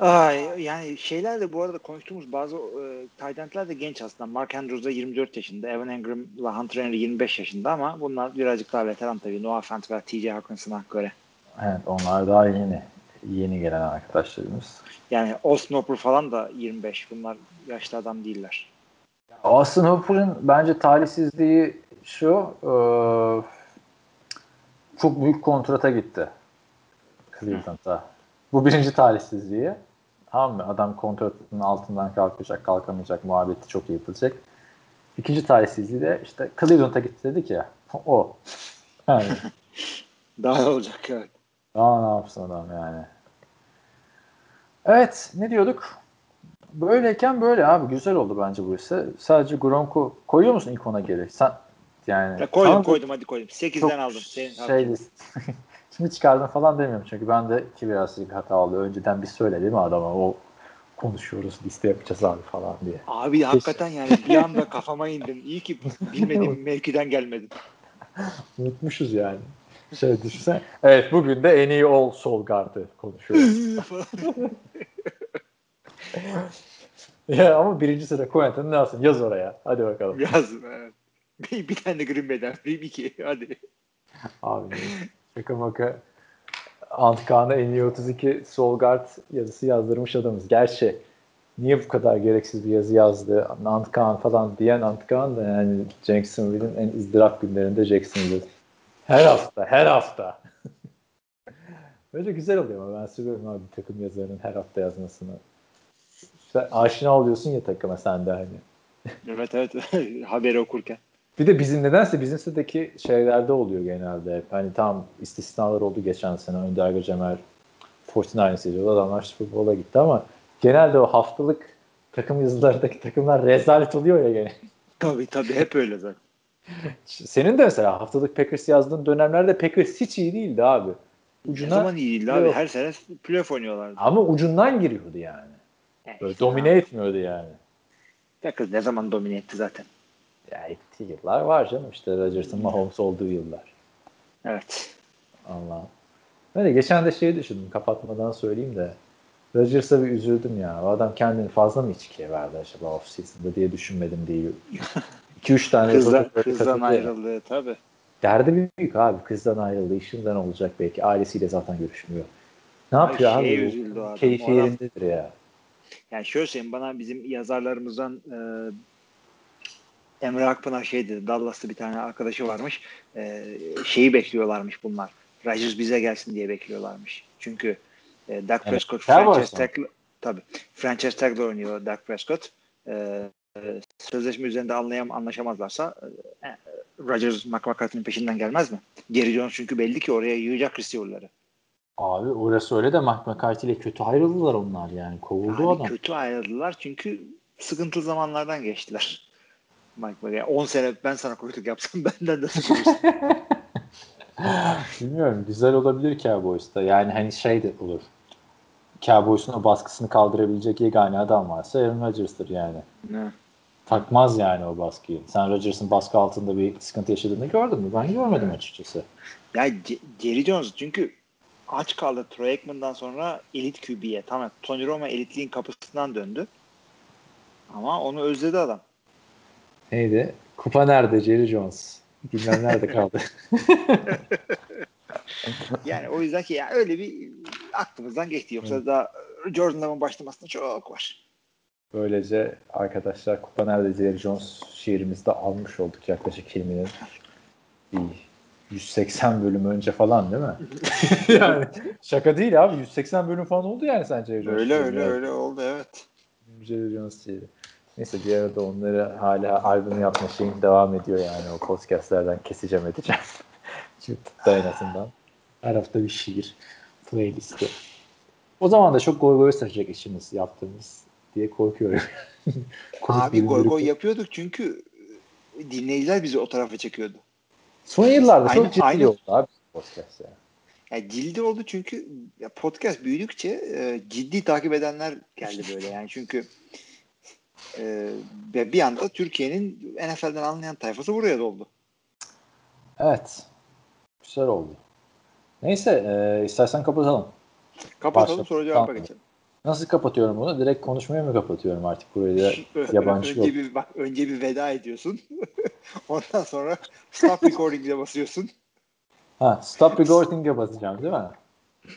Ay, yani şeyler de bu arada konuştuğumuz bazı e, tight endler de genç aslında. Mark Andrews da 24 yaşında. Evan Engram ile Hunter Henry 25 yaşında ama bunlar birazcık daha veteran tabii. Noah Fant ve TJ Hawkinson'a göre. Evet onlar daha yeni. Yeni gelen arkadaşlarımız. Yani Austin Hooper falan da 25. Bunlar yaşlı adam değiller. Austin Hooper'ın bence talihsizliği şu e, çok büyük kontrata gitti Cleveland'a. Bu birinci talihsizliği. Tamam mı? Adam kontratının altından kalkacak, kalkamayacak, muhabbeti çok iyi yapılacak. İkinci talihsizliği de işte Cleveland'a gitti dedik ya. O. Yani Daha ne olacak evet. daha ne yapsın adam yani. Evet ne diyorduk? Böyleyken böyle abi güzel oldu bence bu ise. Sadece Gronk'u koyuyor musun ilk ona geri? Sen yani Ya koydum koydum hadi koydum. 8'den çok aldım. Senin şey şimdi çıkardın falan demiyorum çünkü ben de ki biraz hata oldu. Önceden bir söyle değil mi adama o konuşuyoruz liste yapacağız abi falan diye. Abi hakikaten yani bir anda kafama indim. İyi ki bilmediğim mevkiden gelmedim. Unutmuşuz yani. Şey düşünsen. Evet bugün de en iyi all sol gardı konuşuyoruz. ya ama birinci sıra Quentin Nelson yaz oraya. Hadi bakalım. Yazdım evet. Bir, bir tane Green Bay'den. Bir iki. Hadi. Abi şaka Antkan'a en iyi 32 sol guard yazısı yazdırmış adamız. Gerçi niye bu kadar gereksiz bir yazı yazdı Antkan falan diyen Antkan da yani Jacksonville'in en ızdırap günlerinde Jacksonville. Her hafta, her hafta. Böyle güzel oluyor ama ben seviyorum abi takım yazarının her hafta yazmasını. İşte aşina oluyorsun ya takıma sen de hani. Evet evet. Haberi okurken. Bir de bizim nedense bizim sitedeki şeylerde oluyor genelde. hep. Hani tam istisnalar oldu geçen sene. Önder Göcemer 49ers yazıyordu. Adamlar Super Bowl'a gitti ama genelde o haftalık takım yazılarındaki takımlar rezalet oluyor ya gene. Tabii tabii hep öyle zaten. Senin de mesela haftalık Packers yazdığın dönemlerde Packers hiç iyi değildi abi. Ne Ucuna zaman iyi değildi abi. Her sene playoff oynuyorlardı. ama ucundan giriyordu yani. Böyle domine etmiyordu yani. Packers ne zaman domine etti zaten. Ya ettiği yıllar var canım işte Rodgers'ın Mahomes olduğu yıllar. Evet. Allah. Öyle geçen de şey düşündüm kapatmadan söyleyeyim de Rodgers'a bir üzüldüm ya. O adam kendini fazla mı içkiye verdi acaba off season'da diye düşünmedim değil. 2-3 tane Kızdan, röportaj kızdan katıldı ya. ayrıldı tabii. Derdi büyük abi. Kızdan ayrıldı. işinden olacak belki. Ailesiyle zaten görüşmüyor. Ne Ay, yapıyor abi? üzüldü adam. Bu? Keyfi adam- yerindedir ya. Yani şöyle söyleyeyim bana bizim yazarlarımızdan e, Emre Akpınar şey dedi. Dallas'ta bir tane arkadaşı varmış. E, şeyi bekliyorlarmış bunlar. Rodgers bize gelsin diye bekliyorlarmış. Çünkü e, Dak Prescott Cowboys'tan. franchise tag tabii franchise tag'la oynuyor Dak Prescott. E, e, sözleşme üzerinde anlayam anlaşamazlarsa e, Rodgers McCarthy'nin peşinden gelmez mi? Geri Jones çünkü belli ki oraya yığacak receiver'ları. Abi orası öyle de Mike McCarthy ile kötü ayrıldılar onlar yani. Kovuldu Abi adam. kötü ayrıldılar çünkü sıkıntılı zamanlardan geçtiler. Mike McCarthy. 10 sene ben sana koyduk yapsam benden de sıkılırsın. Bilmiyorum. Güzel olabilir Cowboys'ta. Yani hani şey de olur. Cowboys'un o baskısını kaldırabilecek yegane adam varsa Aaron Rodgers'tır yani. Ne? Takmaz yani o baskıyı. Sen Rodgers'ın baskı altında bir sıkıntı yaşadığını gördün mü? Ben görmedim açıkçası. ya C- Jerry Jones çünkü aç kaldı Troy Aikman'dan sonra elit QB'ye. Tamam Tony Romo elitliğin kapısından döndü. Ama onu özledi adam. Neydi? Kupa nerede Jerry Jones? Bilmem nerede kaldı. Yani o yüzden ki ya öyle bir aklımızdan geçti. Yoksa daha Jordan Love'ın başlamasında çok var. Böylece arkadaşlar Kupa nerede Jerry Jones şiirimizde almış olduk yaklaşık 20'nin bir 180 bölüm önce falan değil mi? yani şaka değil abi 180 bölüm falan oldu yani sence Jerry Jones Öyle şiiri. öyle öyle oldu evet. Jerry Jones CD. Neyse bir arada onları hala albüm yapma şeyim devam ediyor yani o podcastlerden keseceğim edeceğim. YouTube'da en azından. Her hafta bir şiir playlisti. O zaman da çok goy goy saçacak işimiz yaptığımız diye korkuyorum. Abi bir goy goy yapıyorduk çünkü dinleyiciler bizi o tarafa çekiyordu. Son yıllarda Aynı- çok ciddi aynı- oldu abi podcast yani. Yani cildi oldu çünkü ya podcast büyüdükçe e, ciddi takip edenler geldi böyle yani çünkü e, ve bir anda Türkiye'nin NFL'den anlayan tayfası buraya doldu. Evet. Güzel oldu. Neyse e, istersen kapatalım. Kapatalım Başla. sonra cevaba Tamam. geçelim. Nasıl kapatıyorum bunu? Direkt konuşmaya mı kapatıyorum artık burayı da yabancı önce yok. bir bak önce bir veda ediyorsun. Ondan sonra stop recording'e basıyorsun. Ha, stop recording'e basacağım değil mi?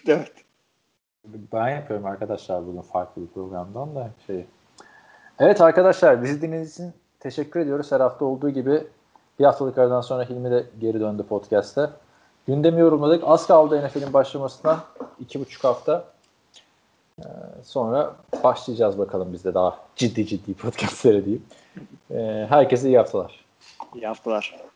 Evet. Ben yapıyorum arkadaşlar bugün farklı bir programdan da şey. Evet arkadaşlar bizi dinlediğiniz için teşekkür ediyoruz. Her hafta olduğu gibi bir haftalık aradan sonra Hilmi de geri döndü podcast'te. Gündemi yorumladık. Az kaldı NFL'in başlamasına. iki buçuk hafta. Ee, sonra başlayacağız bakalım biz de daha ciddi ciddi podcastlere diyeyim. Ee, herkese iyi haftalar. İyi haftalar.